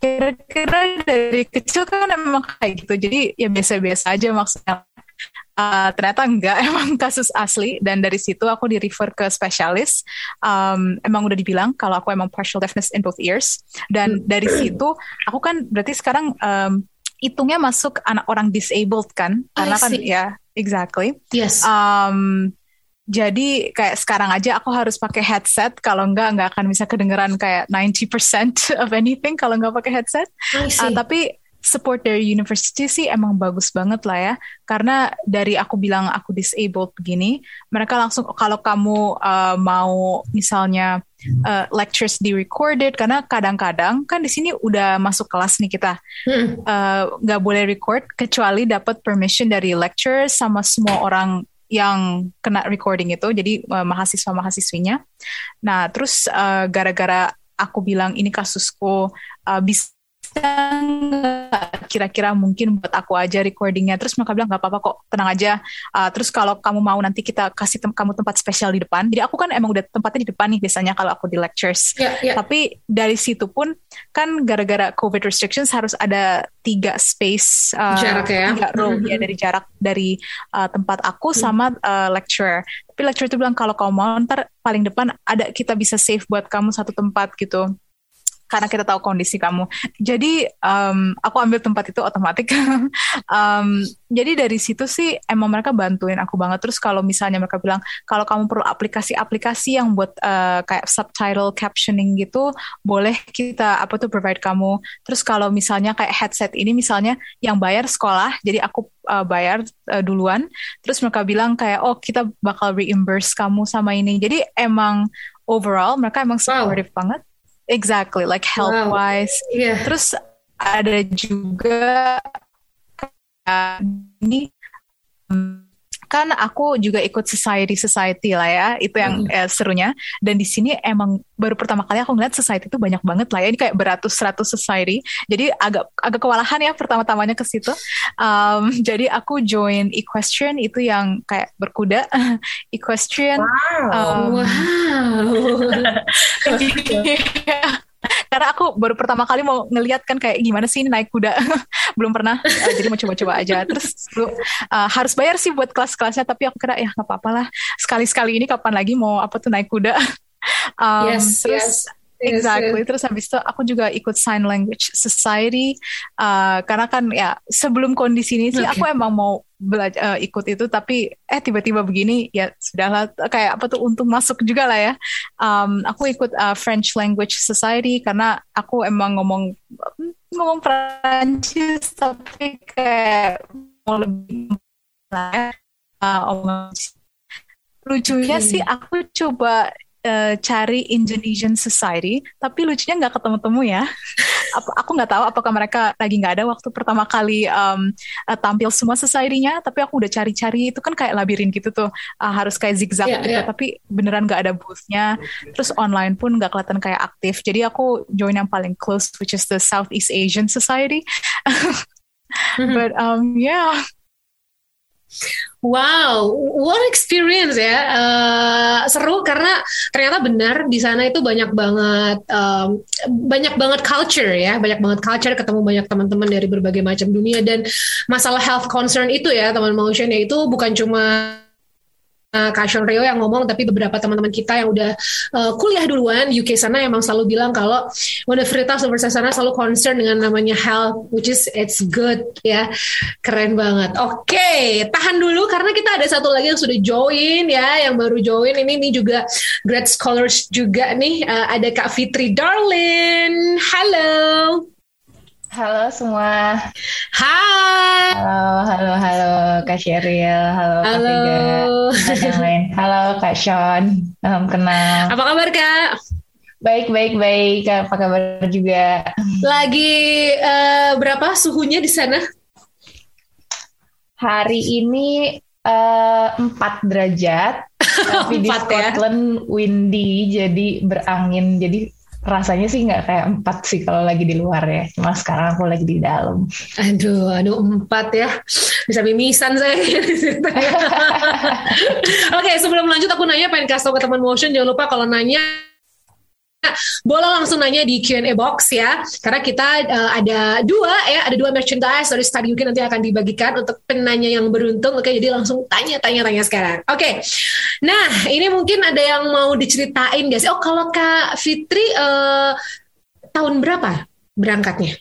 Speaker 4: kira-kira dari kecil kan emang kayak gitu. Jadi ya biasa-biasa aja maksudnya. Uh, ternyata enggak emang kasus asli. Dan dari situ aku di refer ke spesialis. Um, emang udah dibilang kalau aku emang partial deafness in both ears. Dan dari situ aku kan berarti sekarang um, hitungnya masuk anak orang disabled kan? Karena kan ya exactly.
Speaker 2: Yes.
Speaker 4: Um, jadi kayak sekarang aja aku harus pakai headset kalau enggak nggak akan bisa kedengeran kayak 90% of anything kalau nggak pakai headset. Uh, tapi support dari university sih emang bagus banget lah ya karena dari aku bilang aku disabled begini mereka langsung kalau kamu uh, mau misalnya uh, lectures di recorded karena kadang-kadang kan di sini udah masuk kelas nih kita hmm. uh, nggak uh, boleh record kecuali dapat permission dari lecturers sama semua orang yang kena recording itu jadi uh, mahasiswa mahasiswinya nah terus gara-gara uh, aku bilang ini kasusku uh, bisa kira-kira mungkin buat aku aja recordingnya. Terus mereka bilang nggak apa-apa kok tenang aja. Uh, terus kalau kamu mau nanti kita kasih tem kamu tempat spesial di depan. Jadi aku kan emang udah tempatnya di depan nih biasanya kalau aku di lectures. Yeah, yeah. tapi dari situ pun kan gara-gara covid restrictions harus ada tiga space uh,
Speaker 2: jarak ya.
Speaker 4: tiga row mm -hmm. ya dari jarak dari uh, tempat aku mm. sama uh, lecturer. Tapi lecturer itu bilang kalau kamu mau ntar paling depan ada kita bisa save buat kamu satu tempat gitu karena kita tahu kondisi kamu. Jadi um, aku ambil tempat itu otomatis. um, jadi dari situ sih emang mereka bantuin aku banget. Terus kalau misalnya mereka bilang kalau kamu perlu aplikasi-aplikasi yang buat uh, kayak subtitle captioning gitu, boleh kita apa tuh provide kamu. Terus kalau misalnya kayak headset ini misalnya yang bayar sekolah, jadi aku uh, bayar uh, duluan. Terus mereka bilang kayak oh kita bakal reimburse kamu sama ini. Jadi emang overall mereka emang supportive wow. banget Exactly, like health wow. wise. Yeah. Terus ada juga ini kan aku juga ikut society society lah ya itu yang mm. eh, serunya. Dan di sini emang baru pertama kali aku ngeliat society itu banyak banget lah ya. Ini kayak beratus-ratus society. Jadi agak agak kewalahan ya pertama-tamanya ke situ. Um, jadi aku join equestrian itu yang kayak berkuda. Equestrian
Speaker 2: wow, um, wow.
Speaker 4: karena aku baru pertama kali mau ngeliat kan kayak gimana sih ini naik kuda belum pernah uh, jadi mau coba-coba aja terus uh, harus bayar sih buat kelas-kelasnya tapi aku kira ya nggak apa-apa lah sekali-sekali ini kapan lagi mau apa tuh naik kuda um,
Speaker 2: yes,
Speaker 4: terus yes. Exactly. Terus habis itu aku juga ikut Sign Language Society uh, karena kan ya sebelum kondisi ini sih okay. aku emang mau belajar uh, ikut itu tapi eh tiba-tiba begini ya sudahlah kayak apa tuh untuk masuk juga lah ya. Um, aku ikut uh, French Language Society karena aku emang ngomong ngomong Prancis tapi kayak mau lebih uh, lucunya okay. sih aku coba uh, cari Indonesian Society, tapi lucunya nggak ketemu-temu ya. aku nggak tahu apakah mereka lagi nggak ada waktu pertama kali um, uh, tampil semua society-nya, tapi aku udah cari-cari itu kan kayak labirin gitu tuh, uh, harus kayak zigzag yeah, gitu, yeah. tapi beneran nggak ada booth-nya. Terus online pun nggak kelihatan kayak aktif. Jadi aku join yang paling close, which is the Southeast Asian Society. Mm-hmm. But um, yeah.
Speaker 2: Wow, what experience ya, uh, seru karena ternyata benar di sana itu banyak banget, um, banyak banget culture ya, banyak banget culture, ketemu banyak teman-teman dari berbagai macam dunia. Dan masalah health concern itu ya teman motion ya itu bukan cuma Kak Sean Rio yang ngomong, tapi beberapa teman-teman kita yang udah uh, kuliah duluan UK sana emang selalu bilang kalau Universitas Universitas sana selalu concern dengan namanya health, which is it's good ya, keren banget. Oke, okay, tahan dulu karena kita ada satu lagi yang sudah join ya, yang baru join ini nih juga grad scholars juga nih, uh, ada Kak Fitri Darlin. Halo.
Speaker 5: Halo semua.
Speaker 2: Hai.
Speaker 5: Halo, halo, halo Kak Sheryl, halo, halo. Kak Tiga, lain. Halo Kak Sean, um, kenal.
Speaker 2: Apa kabar Kak?
Speaker 5: Baik, baik, baik. Apa kabar juga?
Speaker 2: Lagi uh, berapa suhunya di sana?
Speaker 5: Hari ini uh, 4 derajat. Tapi di ya? Scotland ya? windy, jadi berangin. Jadi rasanya sih nggak kayak empat sih kalau lagi di luar ya. Cuma sekarang aku lagi di dalam.
Speaker 2: Aduh, aduh empat ya. Bisa mimisan saya. Oke, okay, sebelum lanjut aku nanya pengen kasih tau ke teman motion jangan lupa kalau nanya boleh langsung nanya di Q&A box ya. Karena kita uh, ada dua ya ada dua merchandise dari Study UK nanti akan dibagikan untuk penanya yang beruntung. Oke jadi langsung tanya tanya tanya sekarang. Oke. Nah ini mungkin ada yang mau diceritain guys oh kalau Kak Fitri uh, tahun berapa berangkatnya?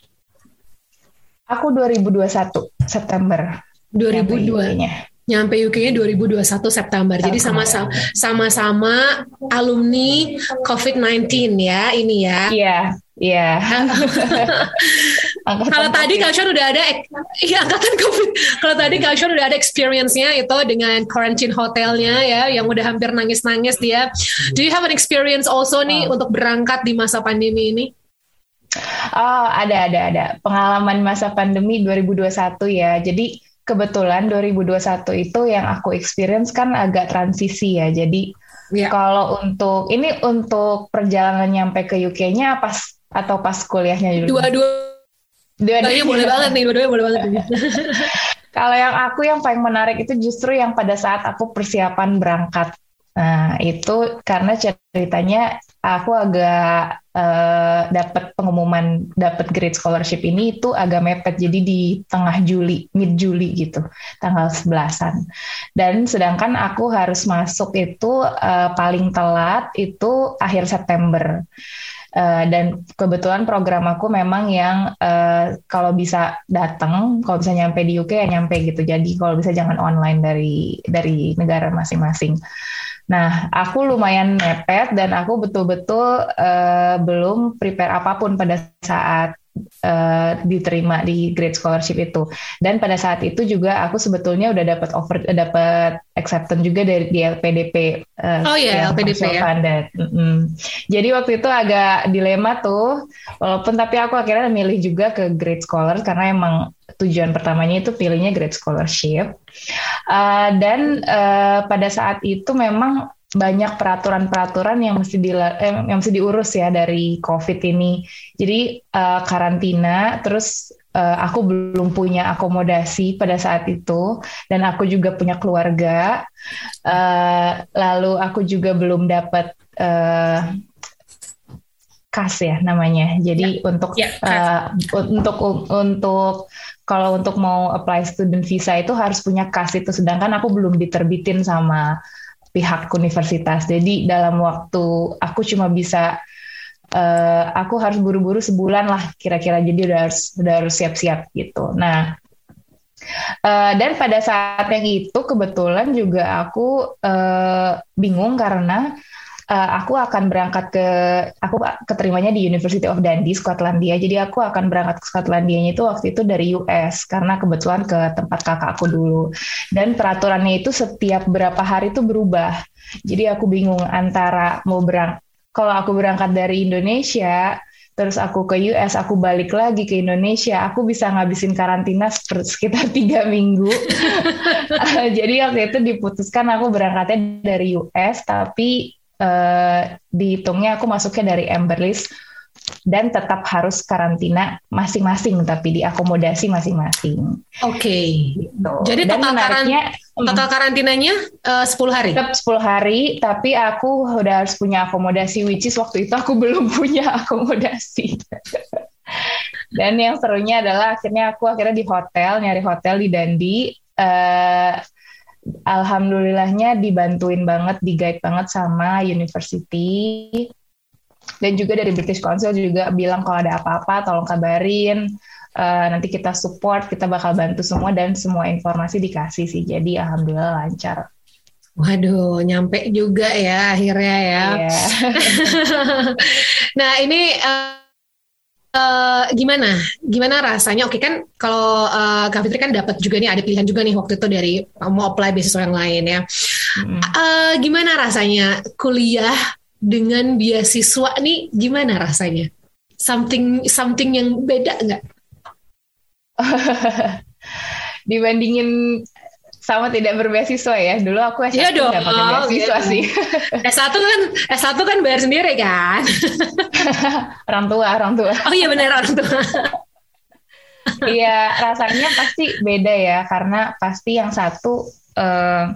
Speaker 5: Aku 2021 September.
Speaker 2: 2002 nya nyampe UK-nya 2021 September. Jadi sama-sama sama-sama alumni COVID-19 ya ini ya.
Speaker 5: Iya, iya.
Speaker 2: Kalau tadi Kak udah ada iya angkatan COVID. Kalau tadi Kak udah ada experience-nya itu dengan quarantine hotelnya ya yang udah hampir nangis-nangis dia. Do you have an experience also nih oh. untuk berangkat di masa pandemi ini?
Speaker 5: Oh, ada ada ada. Pengalaman masa pandemi 2021 ya. Jadi kebetulan 2021 itu yang aku experience kan agak transisi ya. Jadi ya. kalau untuk ini untuk perjalanan nyampe ke UK-nya pas atau pas kuliahnya
Speaker 2: dulu? Dua-dua. Dua-duanya boleh banget nih, dua-duanya boleh banget.
Speaker 5: kalau yang aku yang paling menarik itu justru yang pada saat aku persiapan berangkat. Nah, itu karena ceritanya aku agak uh, dapat pengumuman dapat grade scholarship ini itu agak mepet jadi di tengah Juli, mid Juli gitu, tanggal 11-an. Dan sedangkan aku harus masuk itu uh, paling telat itu akhir September. Uh, dan kebetulan program aku memang yang uh, kalau bisa datang, kalau bisa nyampe di UK ya nyampe gitu. Jadi kalau bisa jangan online dari dari negara masing-masing. Nah, aku lumayan mepet dan aku betul-betul uh, belum prepare apa pun pada saat uh, diterima di grade scholarship itu. Dan pada saat itu juga aku sebetulnya udah dapat offer, dapat acceptance juga dari di LPDP.
Speaker 2: Uh, eh, oh iya, LPDP ya.
Speaker 5: Funded. Mm -hmm. Jadi waktu itu agak dilema tuh, walaupun tapi aku akhirnya milih juga ke grade scholar karena emang tujuan pertamanya itu pilihnya grade scholarship. Uh, dan uh, pada saat itu memang banyak peraturan-peraturan yang mesti di eh, yang mesti diurus ya dari COVID ini. Jadi uh, karantina, terus uh, aku belum punya akomodasi pada saat itu, dan aku juga punya keluarga. Uh, lalu aku juga belum dapat uh, kas ya namanya. Jadi ya. untuk ya, uh, untuk untuk kalau untuk mau apply student visa itu harus punya kas itu. Sedangkan aku belum diterbitin sama pihak universitas. Jadi dalam waktu aku cuma bisa uh, aku harus buru-buru sebulan lah kira-kira. Jadi udah harus udah harus siap-siap gitu. Nah Uh, dan pada saat yang itu kebetulan juga aku uh, bingung karena uh, aku akan berangkat ke aku keterimanya di University of Dundee Skotlandia. Jadi aku akan berangkat ke Skotlandia itu waktu itu dari US karena kebetulan ke tempat kakakku dulu. Dan peraturannya itu setiap berapa hari itu berubah. Jadi aku bingung antara mau berang kalau aku berangkat dari Indonesia terus aku ke US, aku balik lagi ke Indonesia, aku bisa ngabisin karantina sekitar tiga minggu. Jadi waktu itu diputuskan aku berangkatnya dari US, tapi uh, dihitungnya aku masuknya dari Amber List dan tetap harus karantina masing-masing tapi diakomodasi masing-masing.
Speaker 2: Oke. Okay. Gitu. Jadi dan total, menariknya, karan total karantinanya uh, 10 hari.
Speaker 5: Tetap 10 hari tapi aku udah harus punya akomodasi which is waktu itu aku belum punya akomodasi. dan yang serunya adalah akhirnya aku akhirnya di hotel nyari hotel di Dundee uh, alhamdulillahnya dibantuin banget, di guide banget sama university. Dan juga dari British Council juga bilang kalau ada apa-apa tolong kabarin. Uh, nanti kita support, kita bakal bantu semua dan semua informasi dikasih sih. Jadi alhamdulillah lancar.
Speaker 2: Waduh, nyampe juga ya akhirnya ya. Yeah. nah ini uh, Uh, gimana? Gimana rasanya? Oke kan kalau uh, Kak Fitri kan dapat juga nih ada pilihan juga nih waktu itu dari mau apply beasiswa yang lain ya. Hmm. Uh, gimana rasanya kuliah dengan beasiswa nih? Gimana rasanya? Something something yang beda nggak?
Speaker 5: Dibandingin sama tidak berbeasiswa ya. Dulu aku S1
Speaker 2: iya dong,
Speaker 5: pakai beasiswa
Speaker 2: gitu. sih. S1 kan S1 kan bayar sendiri kan.
Speaker 5: orang tua, orang tua.
Speaker 2: Oh iya benar orang tua.
Speaker 5: Iya, rasanya pasti beda ya karena pasti yang satu uh,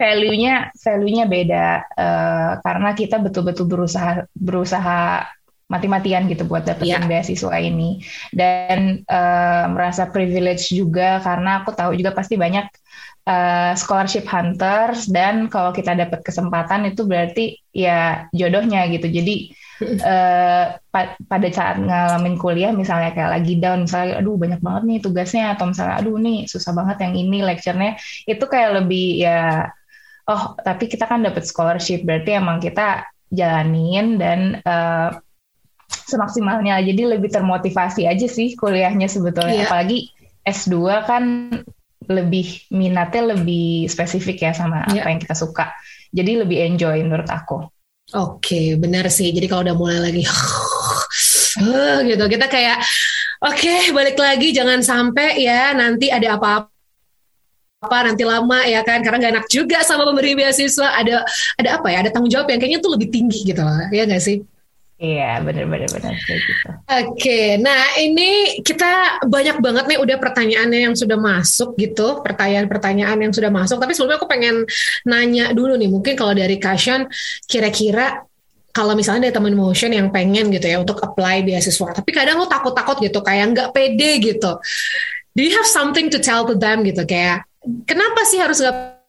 Speaker 5: value-nya value-nya beda uh, karena kita betul-betul berusaha berusaha mati-matian gitu buat dapetin yeah. beasiswa ini. Dan uh, merasa privilege juga karena aku tahu juga pasti banyak uh, scholarship hunters dan kalau kita dapat kesempatan itu berarti ya jodohnya gitu. Jadi uh, pa pada saat ngalamin kuliah misalnya kayak lagi down misalnya aduh banyak banget nih tugasnya atau misalnya aduh nih susah banget yang ini lecturenya itu kayak lebih ya oh tapi kita kan dapat scholarship berarti emang kita jalanin dan uh, semaksimalnya. Jadi lebih termotivasi aja sih kuliahnya sebetulnya. Yeah. apalagi S2 kan lebih minatnya lebih spesifik ya sama yeah. apa yang kita suka. Jadi lebih enjoy menurut aku.
Speaker 2: Oke okay, benar sih. Jadi kalau udah mulai lagi gitu. Kita kayak oke okay, balik lagi. Jangan sampai ya nanti ada apa-apa apa nanti lama ya kan. Karena nggak enak juga sama pemberi beasiswa. Ada ada apa ya? Ada tanggung jawab yang kayaknya tuh lebih tinggi gitu. Loh ya nggak sih
Speaker 5: Iya, benar-benar benar gitu.
Speaker 2: Oke, nah ini kita banyak banget nih udah pertanyaannya yang sudah masuk gitu, pertanyaan-pertanyaan yang sudah masuk. Tapi sebelumnya aku pengen nanya dulu nih, mungkin kalau dari Kashan, kira-kira kalau misalnya dari teman motion yang pengen gitu ya untuk apply beasiswa, tapi kadang lo takut-takut gitu, kayak nggak pede gitu. Do you have something to tell to them gitu, kayak kenapa sih harus nggak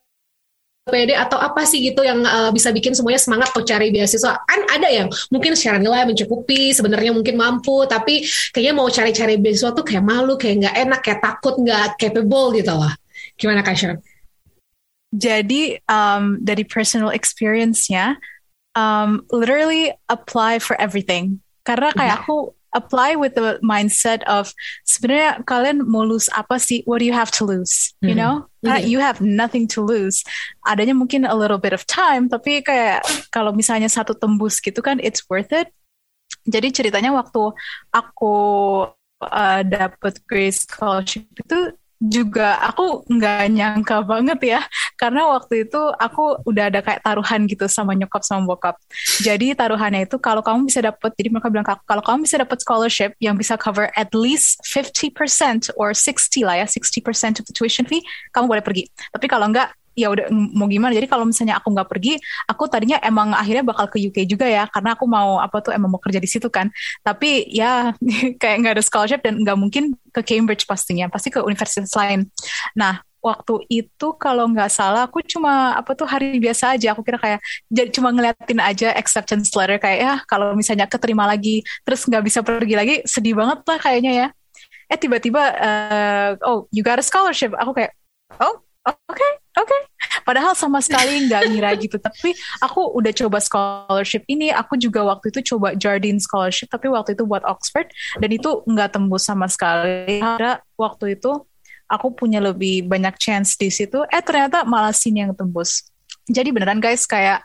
Speaker 2: pede atau apa sih gitu yang uh, bisa bikin semuanya semangat atau cari beasiswa kan ada yang mungkin secara nilai mencukupi sebenarnya mungkin mampu tapi kayaknya mau cari-cari beasiswa tuh kayak malu kayak nggak enak kayak takut nggak capable gitu lah gimana Kak Sharon?
Speaker 4: Jadi um, dari personal experience-nya um, literally apply for everything karena kayak yeah. aku apply with the mindset of sebenarnya kalian mau lose apa sih? What do you have to lose? You mm-hmm. know, mm-hmm. you have nothing to lose. Adanya mungkin a little bit of time, tapi kayak kalau misalnya satu tembus gitu kan, it's worth it. Jadi ceritanya waktu aku uh, dapet Grace Scholarship itu juga aku nggak nyangka banget ya karena waktu itu aku udah ada kayak taruhan gitu sama nyokap sama bokap. Jadi taruhannya itu kalau kamu bisa dapat jadi mereka bilang kalau kamu bisa dapat scholarship yang bisa cover at least 50% or 60 lah ya 60% of the tuition fee kamu boleh pergi. Tapi kalau enggak ya udah mau gimana? Jadi kalau misalnya aku nggak pergi aku tadinya emang akhirnya bakal ke UK juga ya karena aku mau apa tuh emang mau kerja di situ kan. Tapi ya kayak nggak ada scholarship dan nggak mungkin ke Cambridge pastinya pasti ke universitas lain. Nah waktu itu kalau nggak salah aku cuma apa tuh hari biasa aja. Aku kira kayak jadi cuma ngeliatin aja acceptance letter kayak ya kalau misalnya keterima lagi terus nggak bisa pergi lagi sedih banget lah kayaknya ya. Eh tiba-tiba uh, oh you got a scholarship. Aku kayak oh oke okay, oke. Okay. padahal sama sekali nggak ngira gitu. Tapi aku udah coba scholarship ini. Aku juga waktu itu coba Jardine scholarship tapi waktu itu buat Oxford dan itu nggak tembus sama sekali. Ada waktu itu aku punya lebih banyak chance di situ eh ternyata malah sini yang tembus. Jadi beneran guys kayak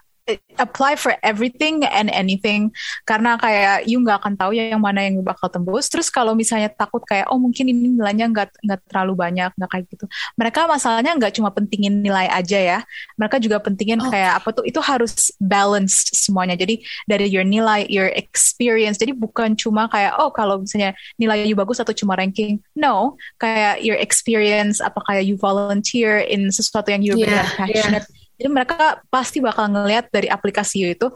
Speaker 4: apply for everything and anything. Karena kayak you nggak akan tahu ya yang mana yang bakal tembus. Terus kalau misalnya takut kayak oh mungkin ini nilainya nggak nggak terlalu banyak nggak kayak gitu. Mereka masalahnya nggak cuma pentingin nilai aja ya. Mereka juga pentingin oh. kayak apa tuh itu harus balanced semuanya. Jadi dari your nilai your experience. Jadi bukan cuma kayak oh kalau misalnya nilai you bagus atau cuma ranking. No kayak your experience apa kayak you volunteer in sesuatu yang you yeah, passionate yeah jadi mereka pasti bakal ngelihat dari aplikasi you itu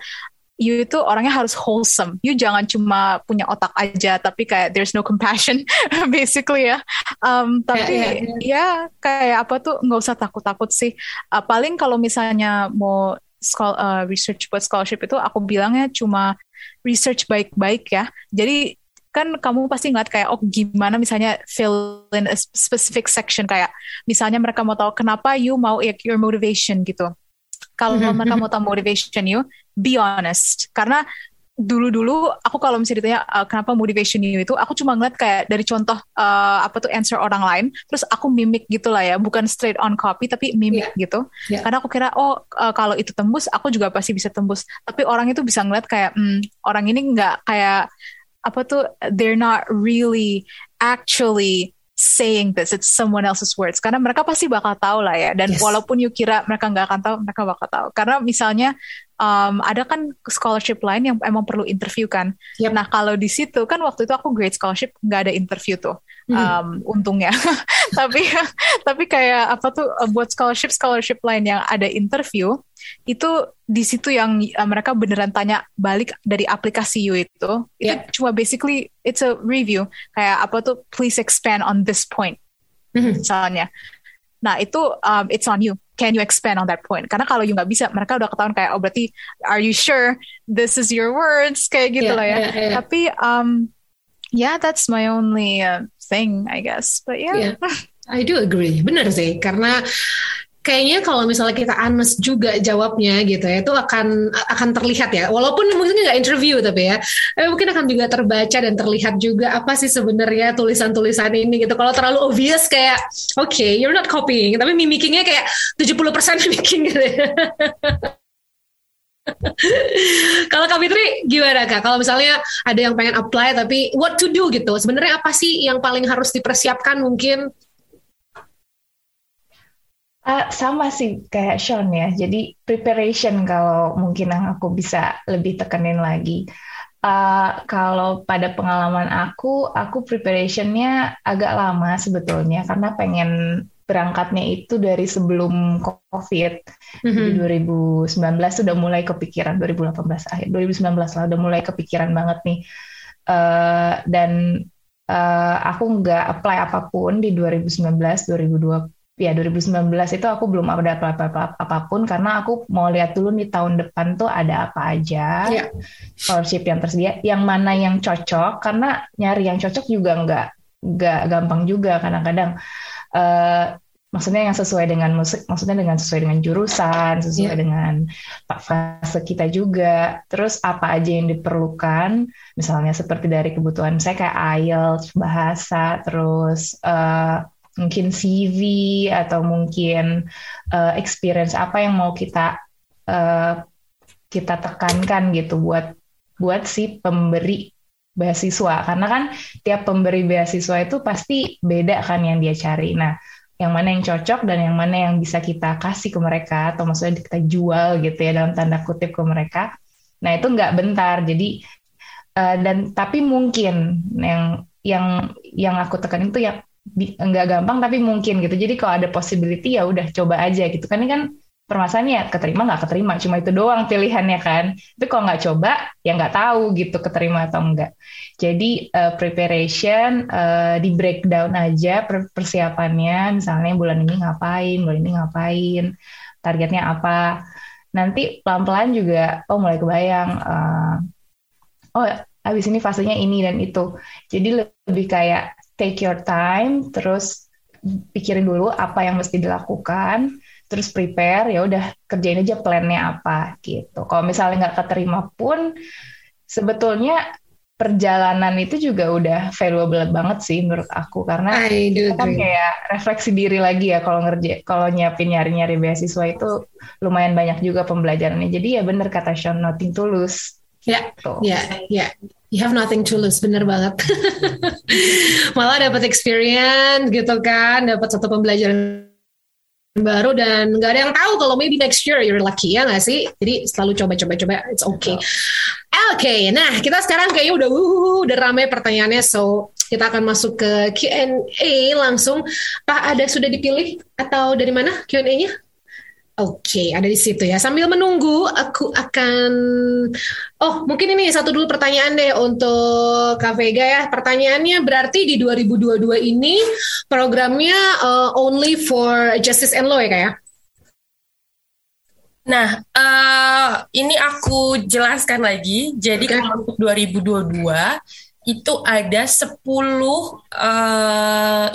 Speaker 4: you itu orangnya harus wholesome. You jangan cuma punya otak aja, tapi kayak there's no compassion, basically ya. Um, tapi yeah, yeah, yeah. ya kayak apa tuh nggak usah takut-takut sih. Uh, paling kalau misalnya mau uh, research buat scholarship itu, aku bilangnya cuma research baik-baik ya. Jadi kan kamu pasti ngeliat kayak oh gimana misalnya fill in a specific section kayak misalnya mereka mau tahu kenapa you mau like, your motivation gitu. Kalau mm -hmm. mereka mau tahu motivation you be honest. Karena dulu-dulu aku kalau misalnya ditanya uh, kenapa motivation you? itu aku cuma ngeliat kayak dari contoh uh, apa tuh answer orang lain terus aku mimik gitu lah ya. Bukan straight on copy tapi mimik yeah. gitu. Yeah. karena aku kira oh uh, kalau itu tembus aku juga pasti bisa tembus. Tapi orang itu bisa ngeliat kayak hmm, orang ini nggak kayak apa tuh they're not really actually saying this, it's someone else's words. Karena mereka pasti bakal tahu lah ya. Dan yes. walaupun you kira mereka nggak akan tahu, mereka bakal tahu. Karena misalnya um, ada kan scholarship lain yang emang perlu interview kan. Yep. Nah kalau di situ kan waktu itu aku grade scholarship nggak ada interview tuh. Um, untungnya, tapi tapi kayak apa tuh buat scholarship scholarship lain yang ada interview itu di situ yang uh, mereka beneran tanya balik dari aplikasi you itu yeah. itu cuma basically it's a review kayak apa tuh please expand on this point mm-hmm. misalnya nah itu um, it's on you can you expand on that point? Karena kalau you nggak bisa, mereka udah ketahuan kayak, oh berarti, are you sure this is your words? Kayak gitu yeah, loh ya. Yeah, yeah. Tapi, um, yeah, that's my only uh, thing, I guess. But yeah. yeah.
Speaker 2: I do agree, benar sih, karena kayaknya kalau misalnya kita honest juga jawabnya gitu ya itu akan akan terlihat ya walaupun mungkin nggak interview tapi ya tapi mungkin akan juga terbaca dan terlihat juga apa sih sebenarnya tulisan-tulisan ini gitu kalau terlalu obvious kayak oke okay, you're not copying tapi mimikingnya kayak 70% mimicking gitu ya. Kalau Kak Fitri gimana Kak? Kalau misalnya ada yang pengen apply tapi what to do gitu, sebenarnya apa sih yang paling harus dipersiapkan mungkin
Speaker 5: Uh, sama sih kayak Sean ya. Jadi preparation kalau mungkin yang aku bisa lebih tekenin lagi. Uh, kalau pada pengalaman aku, aku preparationnya agak lama sebetulnya karena pengen berangkatnya itu dari sebelum COVID. Mm-hmm. Di 2019 sudah mulai kepikiran 2018 akhir 2019 lah udah mulai kepikiran banget nih. Uh, dan uh, aku nggak apply apa pun di 2019 2020 ya 2019 itu aku belum ada apa-apa apa pun karena aku mau lihat dulu nih tahun depan tuh ada apa aja yeah. scholarship yang tersedia, yang mana yang cocok karena nyari yang cocok juga nggak nggak gampang juga kadang-kadang uh, maksudnya yang sesuai dengan musik, maksudnya dengan sesuai dengan jurusan, sesuai yeah. dengan fase kita juga. Terus apa aja yang diperlukan, misalnya seperti dari kebutuhan saya kayak IELTS, bahasa, terus uh, mungkin CV atau mungkin uh, experience apa yang mau kita uh, kita tekankan gitu buat buat si pemberi beasiswa karena kan tiap pemberi beasiswa itu pasti beda kan yang dia cari. Nah, yang mana yang cocok dan yang mana yang bisa kita kasih ke mereka atau maksudnya kita jual gitu ya dalam tanda kutip ke mereka. Nah, itu nggak bentar. Jadi uh, dan tapi mungkin yang yang yang aku tekan itu yang nggak gampang tapi mungkin gitu. Jadi kalau ada possibility ya udah coba aja gitu. Kan ini kan permasalahannya ya keterima nggak keterima cuma itu doang pilihannya kan. Tapi kalau nggak coba ya nggak tahu gitu keterima atau enggak jadi uh, preparation uh, di breakdown aja persiapannya. Misalnya bulan ini ngapain bulan ini ngapain targetnya apa. Nanti pelan-pelan juga oh mulai kebayang uh, oh habis ini fasenya ini dan itu. Jadi lebih kayak take your time, terus pikirin dulu apa yang mesti dilakukan, terus prepare, ya udah kerjain aja plannya apa gitu. Kalau misalnya nggak keterima pun, sebetulnya perjalanan itu juga udah valuable banget sih menurut aku karena itu kan kayak refleksi diri lagi ya kalau ngerja kalau nyiapin nyari-nyari beasiswa itu lumayan banyak juga pembelajarannya jadi ya bener kata Sean nothing tulus
Speaker 2: ya gitu. ya ya you have nothing to lose bener banget. Malah dapat experience gitu kan dapat satu pembelajaran baru dan nggak ada yang tahu kalau maybe next year you're lucky ya nggak sih? Jadi selalu coba-coba coba it's okay. Oke okay, nah kita sekarang kayaknya udah uh, udah ramai pertanyaannya so kita akan masuk ke Q&A langsung. Pak ada sudah dipilih atau dari mana Q&A-nya Oke, okay, ada di situ ya. Sambil menunggu, aku akan. Oh, mungkin ini satu dulu pertanyaan deh untuk Kak Vega ya. Pertanyaannya berarti di 2022 ini programnya uh, only for justice and law ya, Kak ya?
Speaker 3: Nah, uh, ini aku jelaskan lagi. Jadi okay. kalau untuk 2022 itu ada 10 uh,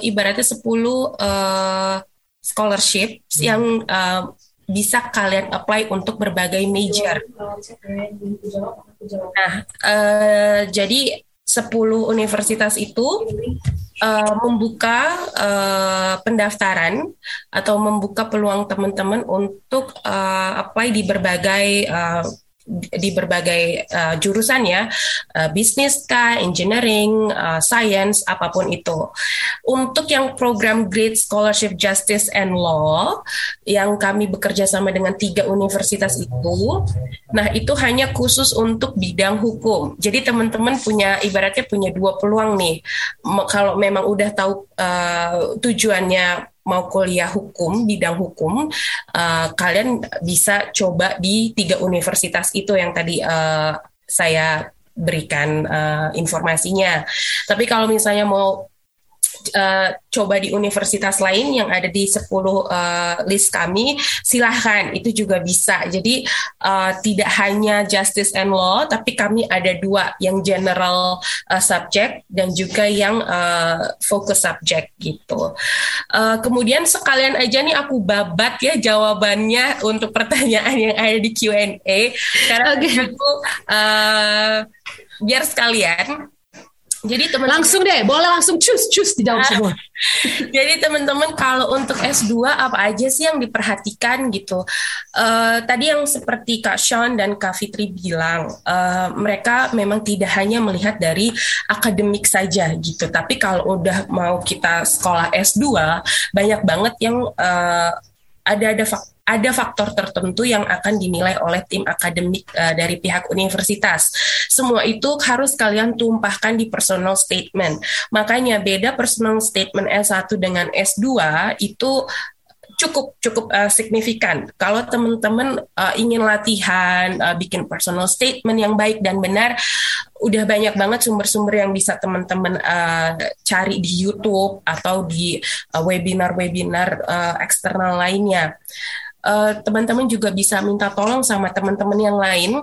Speaker 3: ibaratnya 10 uh, scholarship hmm. yang uh, bisa kalian apply untuk berbagai major. Nah, uh, jadi 10 universitas itu uh, membuka uh, pendaftaran atau membuka peluang teman-teman untuk uh, apply di berbagai uh, di berbagai uh, jurusan ya, uh, bisnis kah, engineering, uh, science, apa pun itu. Untuk yang program Great Scholarship Justice and Law yang kami bekerja sama dengan tiga universitas itu, nah itu hanya khusus untuk bidang hukum. Jadi teman-teman punya ibaratnya punya dua peluang nih. Kalau memang udah tahu uh, tujuannya mau kuliah hukum bidang hukum uh, kalian bisa coba di tiga universitas itu yang tadi uh, saya berikan uh, informasinya. Tapi kalau misalnya mau uh, coba di universitas lain yang ada di 10 uh, list kami, silahkan itu juga bisa. Jadi uh, tidak hanya justice and law, tapi kami ada dua, yang general uh, subject dan juga yang uh, focus subject gitu. Uh, kemudian sekalian aja nih aku babat ya jawabannya untuk pertanyaan yang ada di Q&A karena okay. aku uh, biar sekalian jadi teman
Speaker 2: langsung deh, boleh langsung cus cus dijawab nah, semua.
Speaker 3: Jadi teman-teman kalau untuk S2 apa aja sih yang diperhatikan gitu? Uh, tadi yang seperti Kak Sean dan Kak Fitri bilang, uh, mereka memang tidak hanya melihat dari akademik saja gitu, tapi kalau udah mau kita sekolah S2 banyak banget yang uh, ada ada faktor ada faktor tertentu yang akan dinilai oleh tim akademik uh, dari pihak universitas. Semua itu harus kalian tumpahkan di personal statement. Makanya beda personal statement S1 dengan S2 itu cukup cukup uh, signifikan. Kalau teman-teman uh, ingin latihan uh, bikin personal statement yang baik dan benar, udah banyak banget sumber-sumber yang bisa teman-teman uh, cari di YouTube atau di webinar-webinar uh, uh, eksternal lainnya. Teman-teman uh, juga bisa minta tolong sama teman-teman yang lain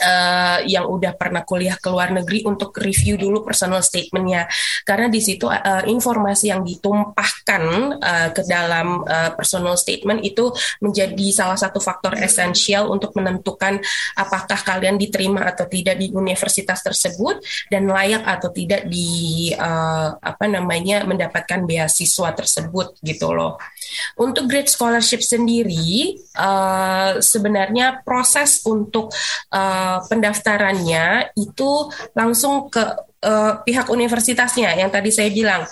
Speaker 3: uh, yang udah pernah kuliah ke luar negeri untuk review dulu personal statementnya karena di situ uh, informasi yang ditumpahkan uh, ke dalam uh, personal statement itu menjadi salah satu faktor esensial untuk menentukan apakah kalian diterima atau tidak di universitas tersebut dan layak atau tidak di uh, apa namanya mendapatkan beasiswa tersebut gitu loh. Untuk grade scholarship sendiri uh, sebenarnya proses untuk uh, pendaftarannya itu langsung ke uh, pihak universitasnya yang tadi saya bilang.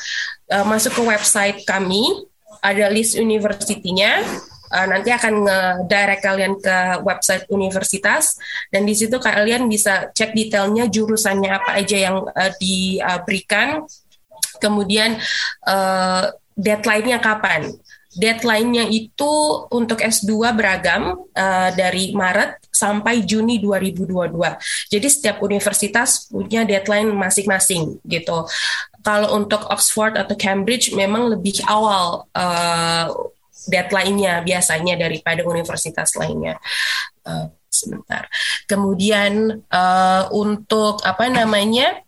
Speaker 3: Uh, masuk ke website kami ada list universitinya uh, nanti akan nge-direct kalian ke website universitas dan di situ kalian bisa cek detailnya jurusannya apa aja yang uh, diberikan kemudian uh, deadline-nya kapan Deadline-nya itu untuk S2 beragam uh, dari Maret sampai Juni 2022. Jadi setiap universitas punya deadline masing-masing gitu. Kalau untuk Oxford atau Cambridge memang lebih awal uh, deadline-nya biasanya daripada universitas lainnya. Uh, sebentar. Kemudian uh, untuk apa namanya?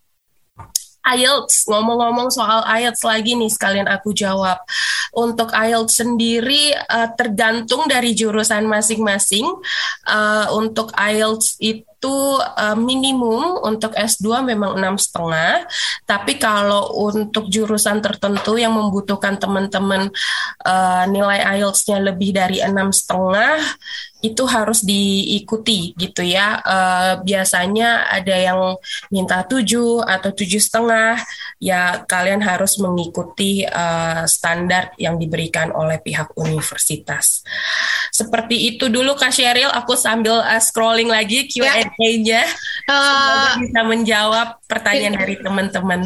Speaker 3: IELTS, ngomong-ngomong soal IELTS lagi nih sekalian aku jawab. Untuk IELTS sendiri uh, tergantung dari jurusan masing-masing. Uh, untuk IELTS itu itu uh, minimum untuk S2 memang enam setengah, tapi kalau untuk jurusan tertentu yang membutuhkan teman-teman uh, nilai IELTS-nya lebih dari enam setengah, itu harus diikuti gitu ya. Uh, biasanya ada yang minta tujuh atau tujuh setengah, ya kalian harus mengikuti uh, standar yang diberikan oleh pihak universitas. Seperti itu dulu Kak Sheryl, aku sambil uh, scrolling lagi Q&A-nya, uh, bisa menjawab pertanyaan dari teman-teman.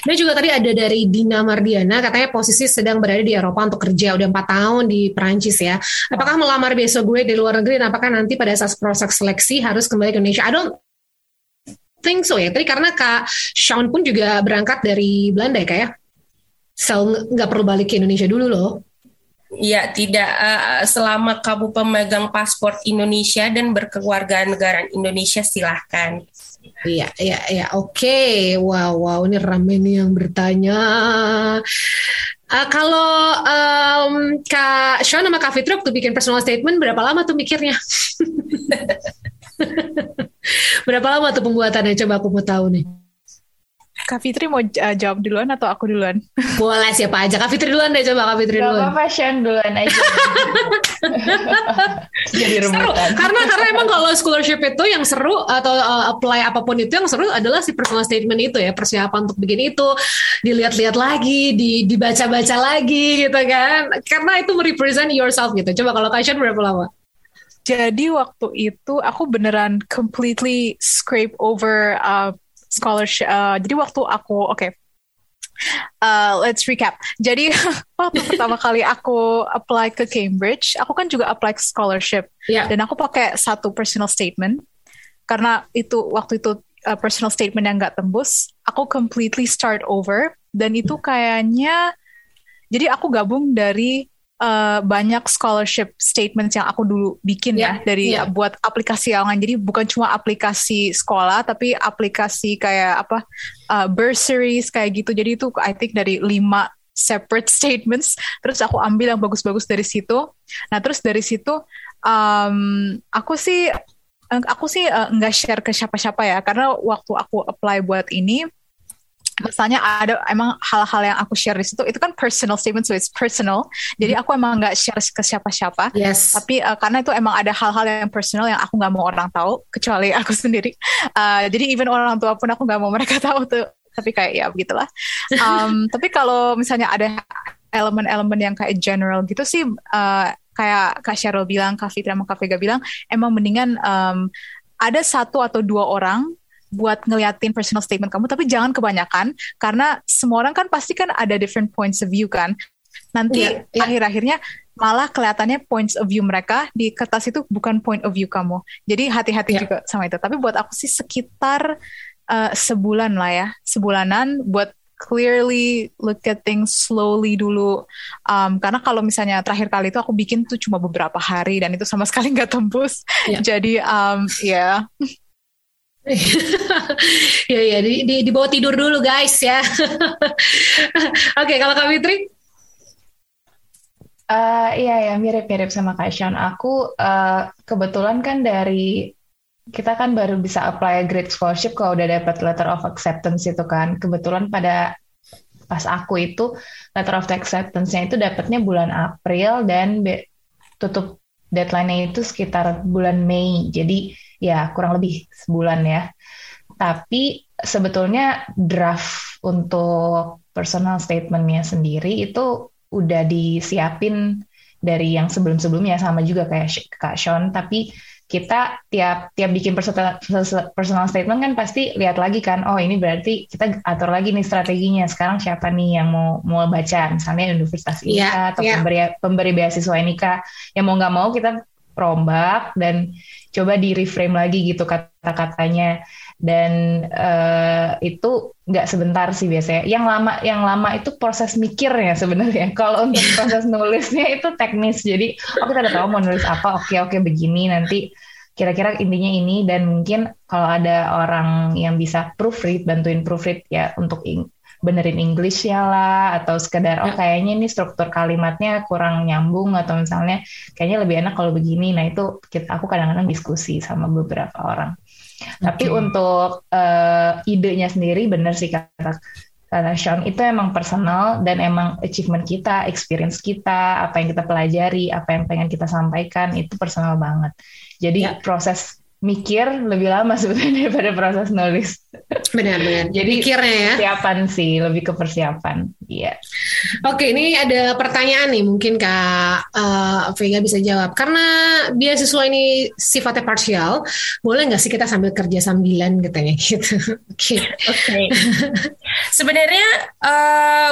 Speaker 2: Dan juga tadi ada dari Dina Mardiana, katanya posisi sedang berada di Eropa untuk kerja, udah empat tahun di Perancis ya. Apakah melamar besok gue di luar negeri, apakah nanti pada saat proses seleksi harus kembali ke Indonesia? I don't think so ya. Tadi karena Kak Sean pun juga berangkat dari Belanda ya Kak ya? So nggak perlu balik ke Indonesia dulu loh.
Speaker 3: Ya, tidak uh, selama kamu pemegang paspor Indonesia dan berkeluarga negara Indonesia silahkan.
Speaker 2: Iya, iya, iya. Oke, okay. wow, wow, ini ramai nih yang bertanya. Uh, kalau um, Kak Sean sama Kak Fitri waktu bikin personal statement berapa lama tuh mikirnya? berapa lama tuh pembuatannya? Coba aku mau tahu nih.
Speaker 4: Kak Fitri mau uh, jawab duluan atau aku duluan?
Speaker 2: Boleh siapa aja. Kak Fitri duluan deh coba Kak Fitri duluan.
Speaker 5: Gak apa-apa duluan aja.
Speaker 2: Jadi seru. Karena karena emang kalau scholarship itu yang seru atau uh, apply apa pun itu yang seru adalah si personal statement itu ya persiapan untuk bikin itu dilihat-lihat lagi, di dibaca-baca lagi gitu kan. Karena itu merepresent yourself gitu. Coba kalau Kaishan berapa lama?
Speaker 4: Jadi waktu itu aku beneran completely scrape over uh, scholarship. Uh, jadi waktu aku oke. Okay, Uh, let's recap. Jadi waktu pertama kali aku apply ke Cambridge, aku kan juga apply ke scholarship. Yeah. Dan aku pakai satu personal statement karena itu waktu itu uh, personal statement yang nggak tembus. Aku completely start over dan itu kayaknya jadi aku gabung dari uh, banyak scholarship statements yang aku dulu bikin yeah, ya dari yeah. buat aplikasi yang lain. Jadi bukan cuma aplikasi sekolah tapi aplikasi kayak apa uh, bursaries kayak gitu. Jadi itu I think dari lima separate statements. Terus aku ambil yang bagus-bagus dari situ. Nah terus dari situ um, aku sih aku sih uh, nggak share ke siapa-siapa ya karena waktu aku apply buat ini misalnya ada emang hal-hal yang aku share di situ itu kan personal statement so it's personal. Jadi hmm. aku emang nggak share ke siapa-siapa.
Speaker 2: Yes.
Speaker 4: tapi uh, karena itu emang ada hal-hal yang personal yang aku nggak mau orang tahu kecuali aku sendiri. Uh, jadi even orang tua pun aku nggak mau mereka tahu tuh. Tapi kayak ya begitulah. Um, tapi kalau misalnya ada elemen-elemen yang kayak general gitu sih uh, kayak Kak Cheryl bilang, Kak Fitra sama Kak Vega bilang, emang mendingan um, ada satu atau dua orang buat ngeliatin personal statement kamu, tapi jangan kebanyakan karena semua orang kan pasti kan ada different points of view kan. Nanti yeah, yeah. akhir-akhirnya malah kelihatannya points of view mereka di kertas itu bukan point of view kamu. Jadi hati-hati yeah. juga sama itu. Tapi buat aku sih sekitar uh, sebulan lah ya, sebulanan buat clearly look at things slowly dulu. Um, karena kalau misalnya terakhir kali itu aku bikin tuh cuma beberapa hari dan itu sama sekali nggak tembus. Yeah. Jadi um, ya. Yeah.
Speaker 2: ya ya di, di, di bawah tidur dulu guys ya. Oke okay, kalau Kak Fitri?
Speaker 5: Uh, iya ya mirip-mirip sama Kak Sean. Aku uh, kebetulan kan dari kita kan baru bisa apply grade scholarship kalau udah dapat letter of acceptance itu kan. Kebetulan pada pas aku itu letter of acceptance-nya itu dapatnya bulan April dan tutup deadline-nya itu sekitar bulan Mei. Jadi ya kurang lebih sebulan ya. Tapi sebetulnya draft untuk personal statementnya sendiri itu udah disiapin dari yang sebelum-sebelumnya sama juga kayak Kak Sean. Tapi kita tiap tiap bikin personal, statement kan pasti lihat lagi kan oh ini berarti kita atur lagi nih strateginya sekarang siapa nih yang mau mau baca misalnya universitas ini yeah, atau yeah. pemberi pemberi beasiswa ini kah yang mau nggak mau kita rombak dan coba di reframe lagi gitu kata-katanya dan uh, itu nggak sebentar sih biasanya. Yang lama yang lama itu proses mikirnya sebenarnya. Kalau untuk proses nulisnya itu teknis. Jadi oh kita udah tahu mau nulis apa. Oke oke begini nanti kira-kira intinya ini dan mungkin kalau ada orang yang bisa proofread bantuin proofread ya untuk benerin English ya lah atau sekedar oh ya. kayaknya ini struktur kalimatnya kurang nyambung atau misalnya kayaknya lebih enak kalau begini nah itu kita aku kadang-kadang diskusi sama beberapa orang okay. tapi untuk uh, idenya sendiri bener sih kata kata Sean itu emang personal dan emang achievement kita experience kita apa yang kita pelajari apa yang pengen kita sampaikan itu personal banget jadi ya. proses mikir lebih lama sebenarnya daripada proses nulis.
Speaker 2: Benar-benar.
Speaker 5: Jadi mikirnya ya. Persiapan sih, lebih ke persiapan. Iya.
Speaker 2: Oke, ini ada pertanyaan nih, mungkin Kak uh, Vega bisa jawab. Karena beasiswa ini sifatnya parsial, boleh nggak sih kita sambil kerja sambilan katanya gitu?
Speaker 3: Oke. Oke. Sebenarnya uh,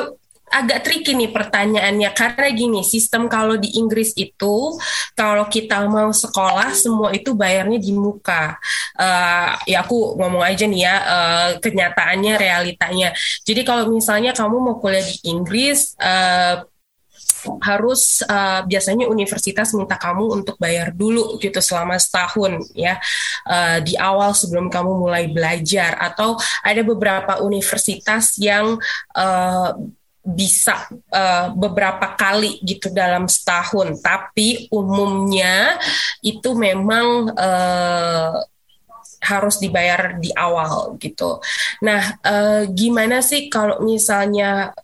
Speaker 3: agak tricky nih pertanyaannya. Karena gini sistem kalau di Inggris itu kalau kita mau sekolah semua itu bayarnya di muka. Uh, ya aku ngomong aja nih ya uh, kenyataannya realitanya. Jadi kalau misalnya kamu mau kuliah di Inggris uh, harus uh, biasanya universitas minta kamu untuk bayar dulu gitu selama setahun ya. Uh, di awal sebelum kamu mulai belajar. Atau ada beberapa universitas yang uh, bisa uh, beberapa kali gitu dalam setahun, tapi umumnya itu memang uh, harus dibayar di awal gitu. Nah, uh, gimana sih kalau misalnya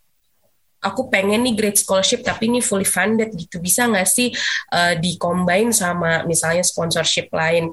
Speaker 3: aku pengen nih grade scholarship tapi ini fully funded gitu bisa nggak sih uh, di-combine sama misalnya sponsorship lain?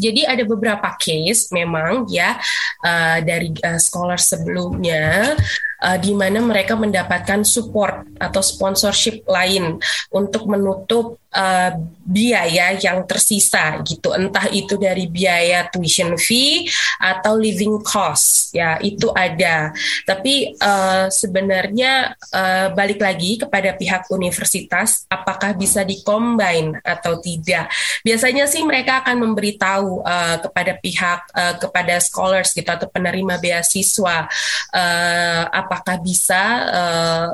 Speaker 3: Jadi ada beberapa case memang ya uh, dari uh, scholar sebelumnya uh, di mana mereka mendapatkan support atau sponsorship lain untuk menutup uh, biaya yang tersisa gitu. Entah itu dari biaya tuition fee atau living cost. Ya itu ada. Tapi uh, sebenarnya uh, balik lagi kepada pihak universitas apakah bisa dikombin atau tidak? Biasanya sih mereka akan memberitahu uh, kepada pihak uh, kepada scholars gitu atau penerima beasiswa uh, apakah bisa uh,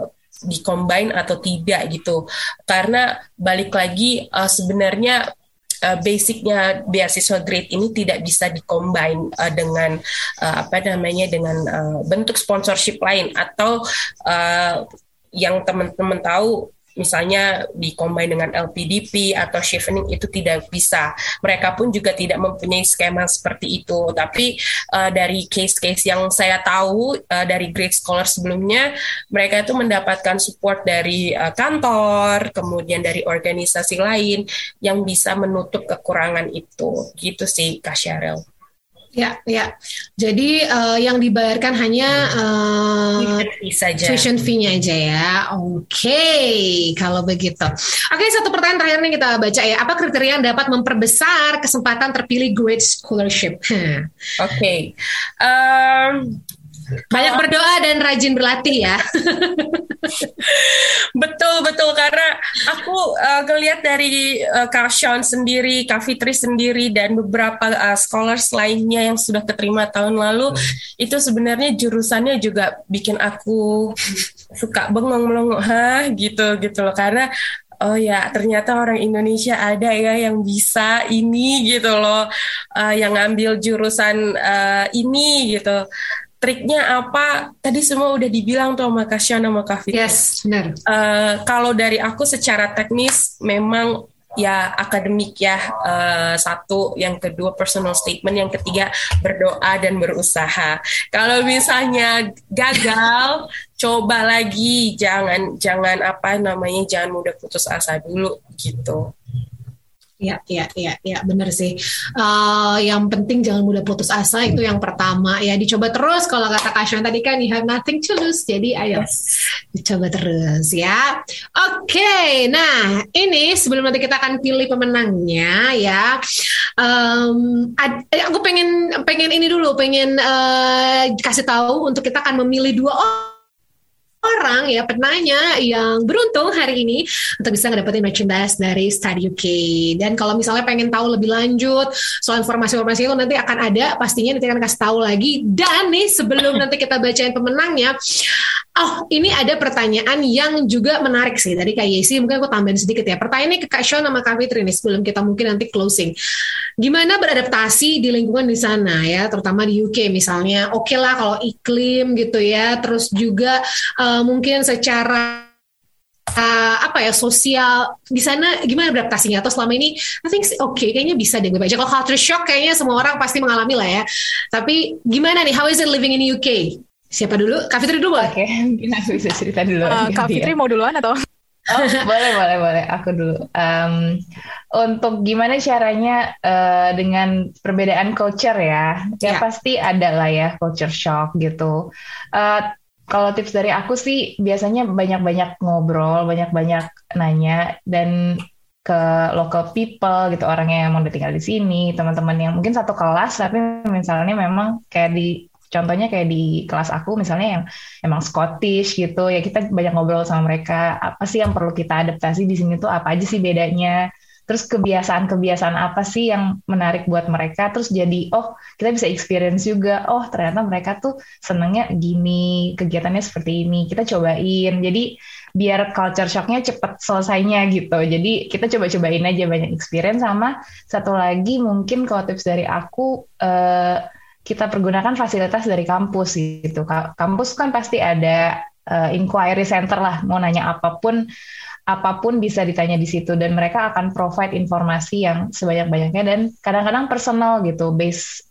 Speaker 3: dikombin atau tidak gitu. Karena balik lagi uh, sebenarnya uh, basicnya beasiswa grade ini tidak bisa dikombin uh, dengan uh, apa namanya dengan uh, bentuk sponsorship lain atau uh, yang teman-teman tahu misalnya dikombin dengan LPDP atau chevening itu tidak bisa. Mereka pun juga tidak mempunyai skema seperti itu. Tapi uh, dari case-case yang saya tahu uh, dari Great Scholar sebelumnya, mereka itu mendapatkan support dari uh, kantor, kemudian dari organisasi lain yang bisa menutup kekurangan itu. Gitu sih, Kak Sheryl.
Speaker 2: Ya, ya. Jadi uh, yang dibayarkan hanya uh, tuition fee-nya aja ya. Oke, okay, kalau begitu. Oke, okay, satu pertanyaan terakhir nih kita baca ya. Apa kriteria yang dapat memperbesar kesempatan terpilih Great Scholarship?
Speaker 3: Oke. Okay. Um,
Speaker 2: banyak berdoa dan rajin berlatih ya.
Speaker 3: betul betul. Karena aku uh, ngelihat dari uh, Kak Sean sendiri, Kak Fitri sendiri dan beberapa uh, scholars lainnya yang sudah keterima tahun lalu hmm. itu sebenarnya jurusannya juga bikin aku suka bengong melongo hah? Gitu gitu loh. Karena oh ya ternyata orang Indonesia ada ya yang bisa ini gitu loh. Uh, yang ngambil jurusan uh, ini gitu triknya apa tadi semua udah dibilang tuh sama Kasya sama Kak
Speaker 2: Yes, benar.
Speaker 3: Uh, kalau dari aku secara teknis memang ya akademik ya uh, satu, yang kedua personal statement, yang ketiga berdoa dan berusaha. Kalau misalnya gagal, coba lagi, jangan jangan apa namanya jangan mudah putus asa dulu gitu.
Speaker 2: Ya, ya, ya, ya, benar sih. Uh, yang penting jangan mudah putus asa itu yang pertama ya. Dicoba terus kalau kata Kasyon tadi kan you have nothing to lose. Jadi ayo dicoba terus ya. Oke, okay, nah ini sebelum nanti kita akan pilih pemenangnya ya. Um, ad, aku pengen pengen ini dulu, pengen uh, kasih tahu untuk kita akan memilih dua orang orang ya penanya yang beruntung hari ini untuk bisa ngedapetin merchandise dari Study UK. Dan kalau misalnya pengen tahu lebih lanjut soal informasi-informasi itu nanti akan ada pastinya nanti akan kasih tahu lagi. Dan nih sebelum nanti kita bacain pemenangnya, Oh, ini ada pertanyaan yang juga menarik sih dari Kak Yesi. Mungkin aku tambahin sedikit ya. Pertanyaannya ke Kak Sean sama Kak Fitri nih sebelum kita mungkin nanti closing. Gimana beradaptasi di lingkungan di sana ya, terutama di UK misalnya. Oke okay lah kalau iklim gitu ya. Terus juga uh, mungkin secara uh, apa ya sosial di sana gimana beradaptasinya atau selama ini I think oke okay, kayaknya bisa deh gue baca kalau culture shock kayaknya semua orang pasti mengalami lah ya tapi gimana nih how is it living in UK Siapa dulu? Kak Fitri dulu
Speaker 5: Oke, okay. mungkin aku bisa cerita dulu.
Speaker 4: Uh, Kak Fitri mau duluan atau?
Speaker 5: Oh, boleh, boleh, boleh. Aku dulu. Um, untuk gimana caranya uh, dengan perbedaan culture ya, ya, ya pasti ada lah ya culture shock gitu. Uh, kalau tips dari aku sih biasanya banyak-banyak ngobrol, banyak-banyak nanya dan ke local people gitu orang yang mau tinggal di sini, teman-teman yang mungkin satu kelas tapi misalnya memang kayak di contohnya kayak di kelas aku misalnya yang emang Scottish gitu ya kita banyak ngobrol sama mereka apa sih yang perlu kita adaptasi di sini tuh apa aja sih bedanya terus kebiasaan-kebiasaan apa sih yang menarik buat mereka? Terus jadi oh kita bisa experience juga. Oh ternyata mereka tuh senengnya gini kegiatannya seperti ini kita cobain. Jadi biar culture shocknya cepet selesainya gitu. Jadi kita coba-cobain aja banyak experience sama satu lagi mungkin kalau tips dari aku uh, kita pergunakan fasilitas dari kampus gitu. Kampus kan pasti ada uh, inquiry center lah, mau nanya apa pun apa pun bisa ditanya di situ dan mereka akan provide informasi yang sebanyak-banyaknya dan kadang-kadang personal gitu base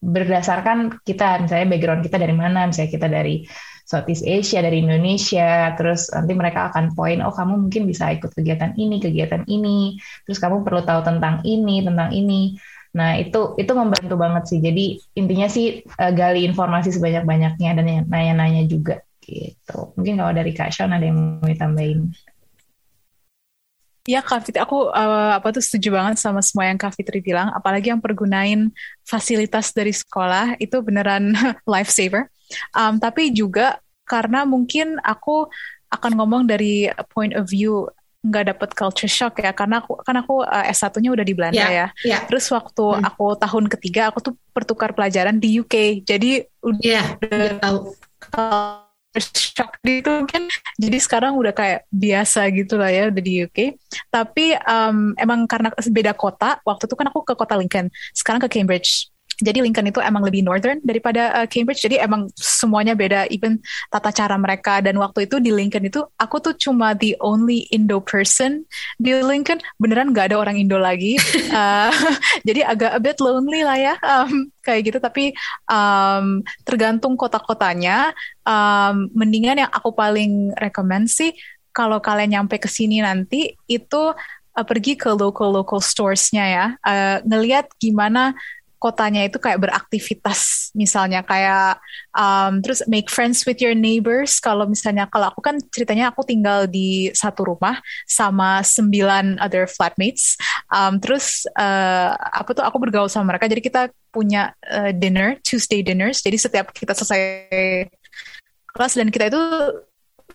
Speaker 5: berdasarkan kita misalnya background kita dari mana misalnya kita dari Southeast Asia dari Indonesia terus nanti mereka akan poin oh kamu mungkin bisa ikut kegiatan ini kegiatan ini terus kamu perlu tahu tentang ini tentang ini. Nah itu itu membantu banget sih. Jadi intinya sih uh, gali informasi sebanyak-banyaknya dan nanya-nanya juga gitu. Mungkin kalau dari Kak Sean ada yang mau ditambahin
Speaker 4: Ya Kak Fitri, aku uh, apa tuh setuju banget sama semua yang Kak Fitri bilang, apalagi yang pergunain fasilitas dari sekolah itu beneran lifesaver. Um, tapi juga karena mungkin aku akan ngomong dari point of view nggak dapet culture shock ya karena aku kan aku uh, S1-nya udah di Belanda yeah, ya. Yeah. Terus waktu hmm. aku tahun ketiga aku tuh pertukar pelajaran di UK. Jadi udah yeah, tahu shock gitu mungkin jadi sekarang udah kayak biasa gitu lah ya udah di UK tapi um, emang karena beda kota waktu itu kan aku ke kota Lincoln. Sekarang ke Cambridge jadi Lincoln itu emang lebih northern daripada uh, Cambridge. Jadi emang semuanya beda, even tata cara mereka. Dan waktu itu di Lincoln itu aku tuh cuma the only Indo person di Lincoln. Beneran nggak ada orang Indo lagi. uh, jadi agak a bit lonely lah ya. Um, kayak gitu tapi um, tergantung kota-kotanya um, mendingan yang aku paling rekomend sih kalau kalian nyampe ke sini nanti itu uh, pergi ke local local storesnya ya uh, ngelihat gimana kotanya itu kayak beraktivitas. Misalnya kayak um, terus make friends with your neighbors. Kalau misalnya kalau aku kan ceritanya aku tinggal di satu rumah sama sembilan other flatmates. Um, terus uh, apa tuh aku bergaul sama mereka. Jadi kita punya uh, dinner Tuesday dinners. Jadi setiap kita selesai kelas dan kita itu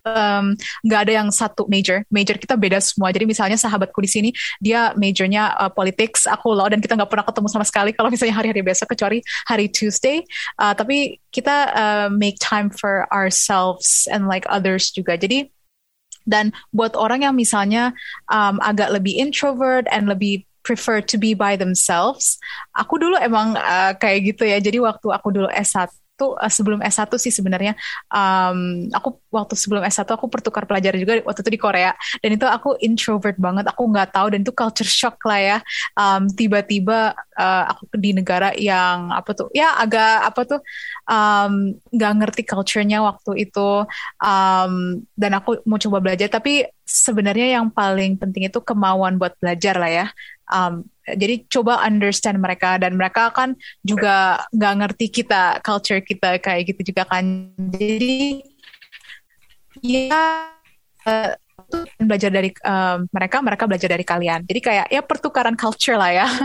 Speaker 4: nggak um, ada yang satu major. Major kita beda semua. Jadi misalnya sahabatku di sini dia majornya uh, politics, aku law dan kita nggak pernah ketemu sama sekali kalau misalnya hari-hari besok kecuali hari Tuesday. Uh, tapi kita uh, make time for ourselves and like others juga. Jadi dan buat orang yang misalnya um, agak lebih introvert and lebih prefer to be by themselves. Aku dulu emang uh, kayak gitu ya. Jadi waktu aku dulu S1 tuh uh, sebelum S1 sih sebenarnya. Um, aku waktu sebelum S1 aku pertukar pelajaran juga waktu itu di Korea. Dan itu aku introvert banget aku nggak tahu. Dan itu culture shock lah ya. Um, tiba-tiba uh, aku di negara yang apa tuh ya agak apa tuh nggak um, ngerti culture-nya waktu itu. Um, dan aku mau coba belajar. Tapi sebenarnya yang paling penting itu kemauan buat belajar lah ya. Um, jadi coba understand mereka dan mereka kan juga nggak ngerti kita culture kita kayak gitu juga kan. Jadi ya uh, belajar dari um, mereka mereka belajar dari kalian. Jadi kayak ya pertukaran culture lah ya.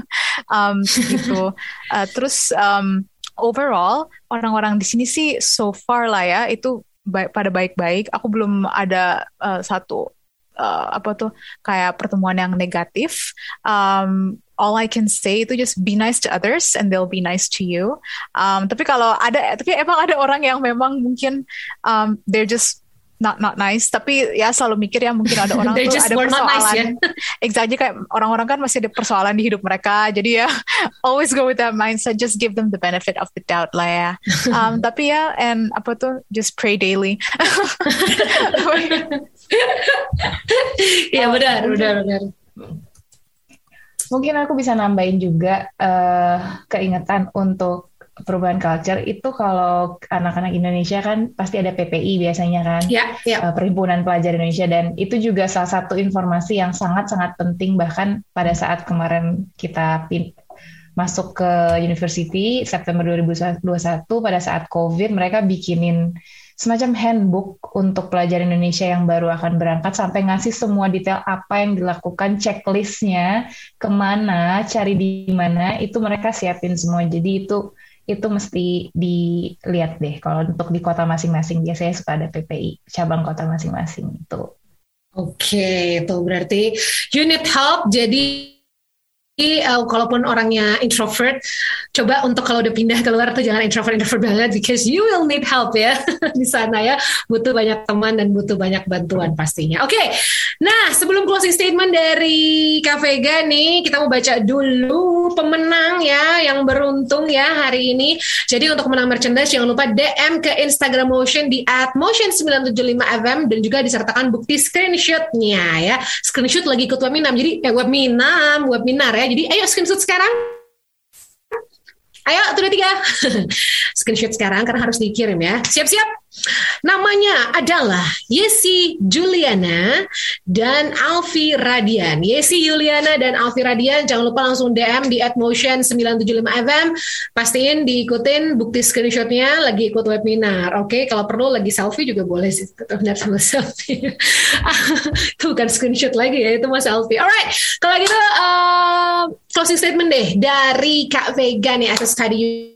Speaker 4: Um, gitu. Uh, terus um, overall orang-orang di sini sih so far lah ya itu baik pada baik-baik. Aku belum ada uh, satu uh, apa tuh kayak pertemuan yang negatif. Um, all I can say itu just be nice to others and they'll be nice to you. Um, tapi kalau ada, tapi emang ada orang yang memang mungkin um, they're just not not nice. Tapi ya selalu mikir ya mungkin ada orang tuh ada persoalan nice, ya? exactly kayak orang-orang kan masih ada persoalan di hidup mereka. Jadi ya always go with that mindset. Just give them the benefit of the doubt lah ya. Um, tapi ya and apa tuh? Just pray daily.
Speaker 2: Ya benar benar benar
Speaker 5: Mungkin aku bisa nambahin juga uh, keingetan untuk perubahan culture itu kalau anak-anak Indonesia kan pasti ada PPI biasanya kan, ya, ya. Uh, Perhimpunan Pelajar Indonesia dan itu juga salah satu informasi yang sangat-sangat penting bahkan pada saat kemarin kita masuk ke university September 2021 pada saat COVID mereka bikinin semacam handbook untuk pelajar Indonesia yang baru akan berangkat sampai ngasih semua detail apa yang dilakukan checklistnya ke mana cari di mana itu mereka siapin semua. Jadi itu itu mesti dilihat deh kalau untuk di kota masing-masing. Biasanya suka ada PPI cabang kota masing-masing itu.
Speaker 2: Oke itu berarti unit help jadi uh, kalaupun orangnya introvert, coba untuk kalau udah pindah keluar tuh jangan introvert introvert banget because you will need help ya di sana ya butuh banyak teman dan butuh banyak bantuan pastinya. Oke, okay. nah sebelum closing statement dari Kak Vega nih kita mau baca dulu pemenang ya yang beruntung ya hari ini. Jadi untuk menang merchandise jangan lupa DM ke Instagram Motion di @motion975fm dan juga disertakan bukti screenshotnya ya. Screenshot lagi ikut webinar jadi eh webinar webinar ya jadi ayo screenshot sekarang. Ayo, tuh tiga. screenshot sekarang karena harus dikirim ya. Siap-siap. Namanya adalah Yesi Juliana dan Alfi Radian. Yesi Juliana dan Alfi Radian, jangan lupa langsung DM di atmotion 975FM. Pastiin diikutin bukti screenshotnya lagi ikut webinar. Oke, okay? kalau perlu lagi selfie juga boleh sih. Sama selfie. itu bukan screenshot lagi ya, itu mas selfie. Alright, kalau gitu uh, closing statement deh dari Kak Vega nih atas tadi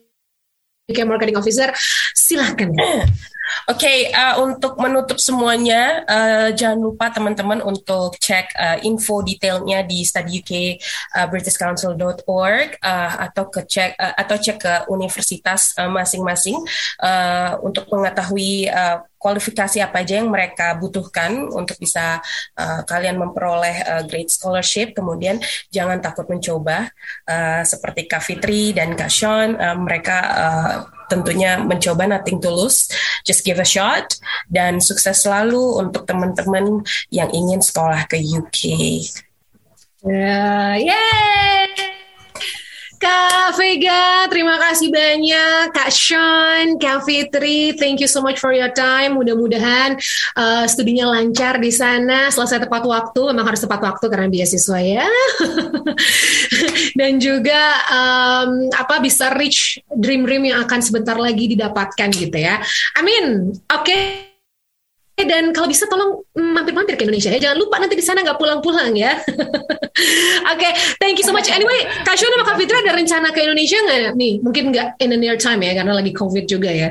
Speaker 2: UK Marketing Officer. Silahkan.
Speaker 3: Oke, okay, uh, untuk menutup semuanya, uh, jangan lupa teman-teman untuk cek uh, info detailnya di studyuk.britishcouncil.org uh, uh, atau ke cek uh, atau cek ke universitas uh, masing-masing uh, untuk mengetahui uh, kualifikasi apa aja yang mereka butuhkan untuk bisa uh, kalian memperoleh uh, great scholarship. Kemudian jangan takut mencoba uh, seperti Kak Fitri dan Kak Sean, uh, mereka uh, tentunya mencoba nothing to lose, just give a shot dan sukses selalu untuk teman-teman yang ingin sekolah ke UK.
Speaker 2: Yeah, yay! Kak Vega, terima kasih banyak. Kak Sean, Kak Fitri, thank you so much for your time. Mudah-mudahan uh, studinya lancar di sana, selesai tepat waktu. Memang harus tepat waktu karena beasiswa ya. Dan juga um, apa bisa reach dream-dream yang akan sebentar lagi didapatkan gitu ya. Amin. Oke. Okay dan kalau bisa tolong mampir-mampir ke Indonesia ya. Jangan lupa nanti di sana nggak pulang-pulang ya. Oke, okay, thank you so much. Anyway, Kak Shona sama Kak Fitra ada rencana ke Indonesia nggak nih? Mungkin nggak in the near time ya, karena lagi COVID juga ya.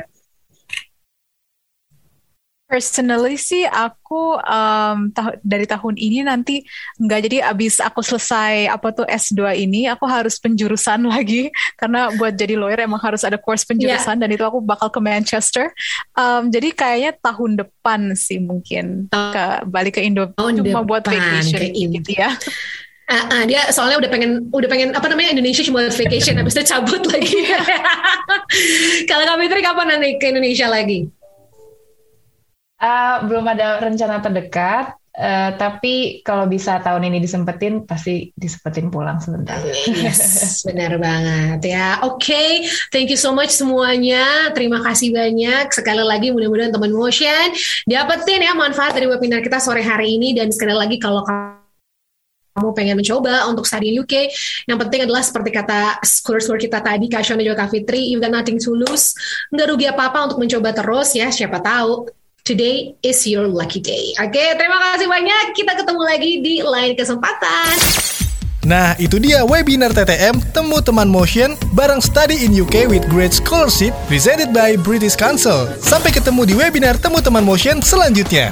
Speaker 4: Personally sih aku um, tah dari tahun ini nanti nggak jadi abis aku selesai apa tuh S2 ini aku harus penjurusan lagi karena buat jadi lawyer emang harus ada course penjurusan yeah. dan itu aku bakal ke Manchester. Um, jadi kayaknya tahun depan sih mungkin ke balik ke Indo tahun cuma depan buat vacation gitu ya.
Speaker 2: Uh, uh, dia soalnya udah pengen udah pengen apa namanya Indonesia cuma vacation habis itu cabut lagi. Kalau kami kapan nanti ke Indonesia lagi?
Speaker 5: Uh, belum ada rencana terdekat, uh, tapi kalau bisa tahun ini disempetin, pasti disempetin pulang sebentar.
Speaker 2: Yes, benar banget ya. Oke, okay. thank you so much semuanya. Terima kasih banyak. Sekali lagi mudah-mudahan teman motion dapetin ya manfaat dari webinar kita sore hari ini. Dan sekali lagi kalau kamu pengen mencoba untuk study UK, yang penting adalah seperti kata scholar-scholar kita tadi, Kak Shona juga Kak Fitri, you've got nothing to lose, nggak rugi apa-apa untuk mencoba terus ya, siapa tahu Today is your lucky day. Oke, terima kasih banyak. Kita ketemu lagi di lain kesempatan.
Speaker 1: Nah, itu dia webinar TTM Temu Teman Motion bareng Study in UK with Great Scholarship presented by British Council. Sampai ketemu di webinar Temu Teman Motion selanjutnya.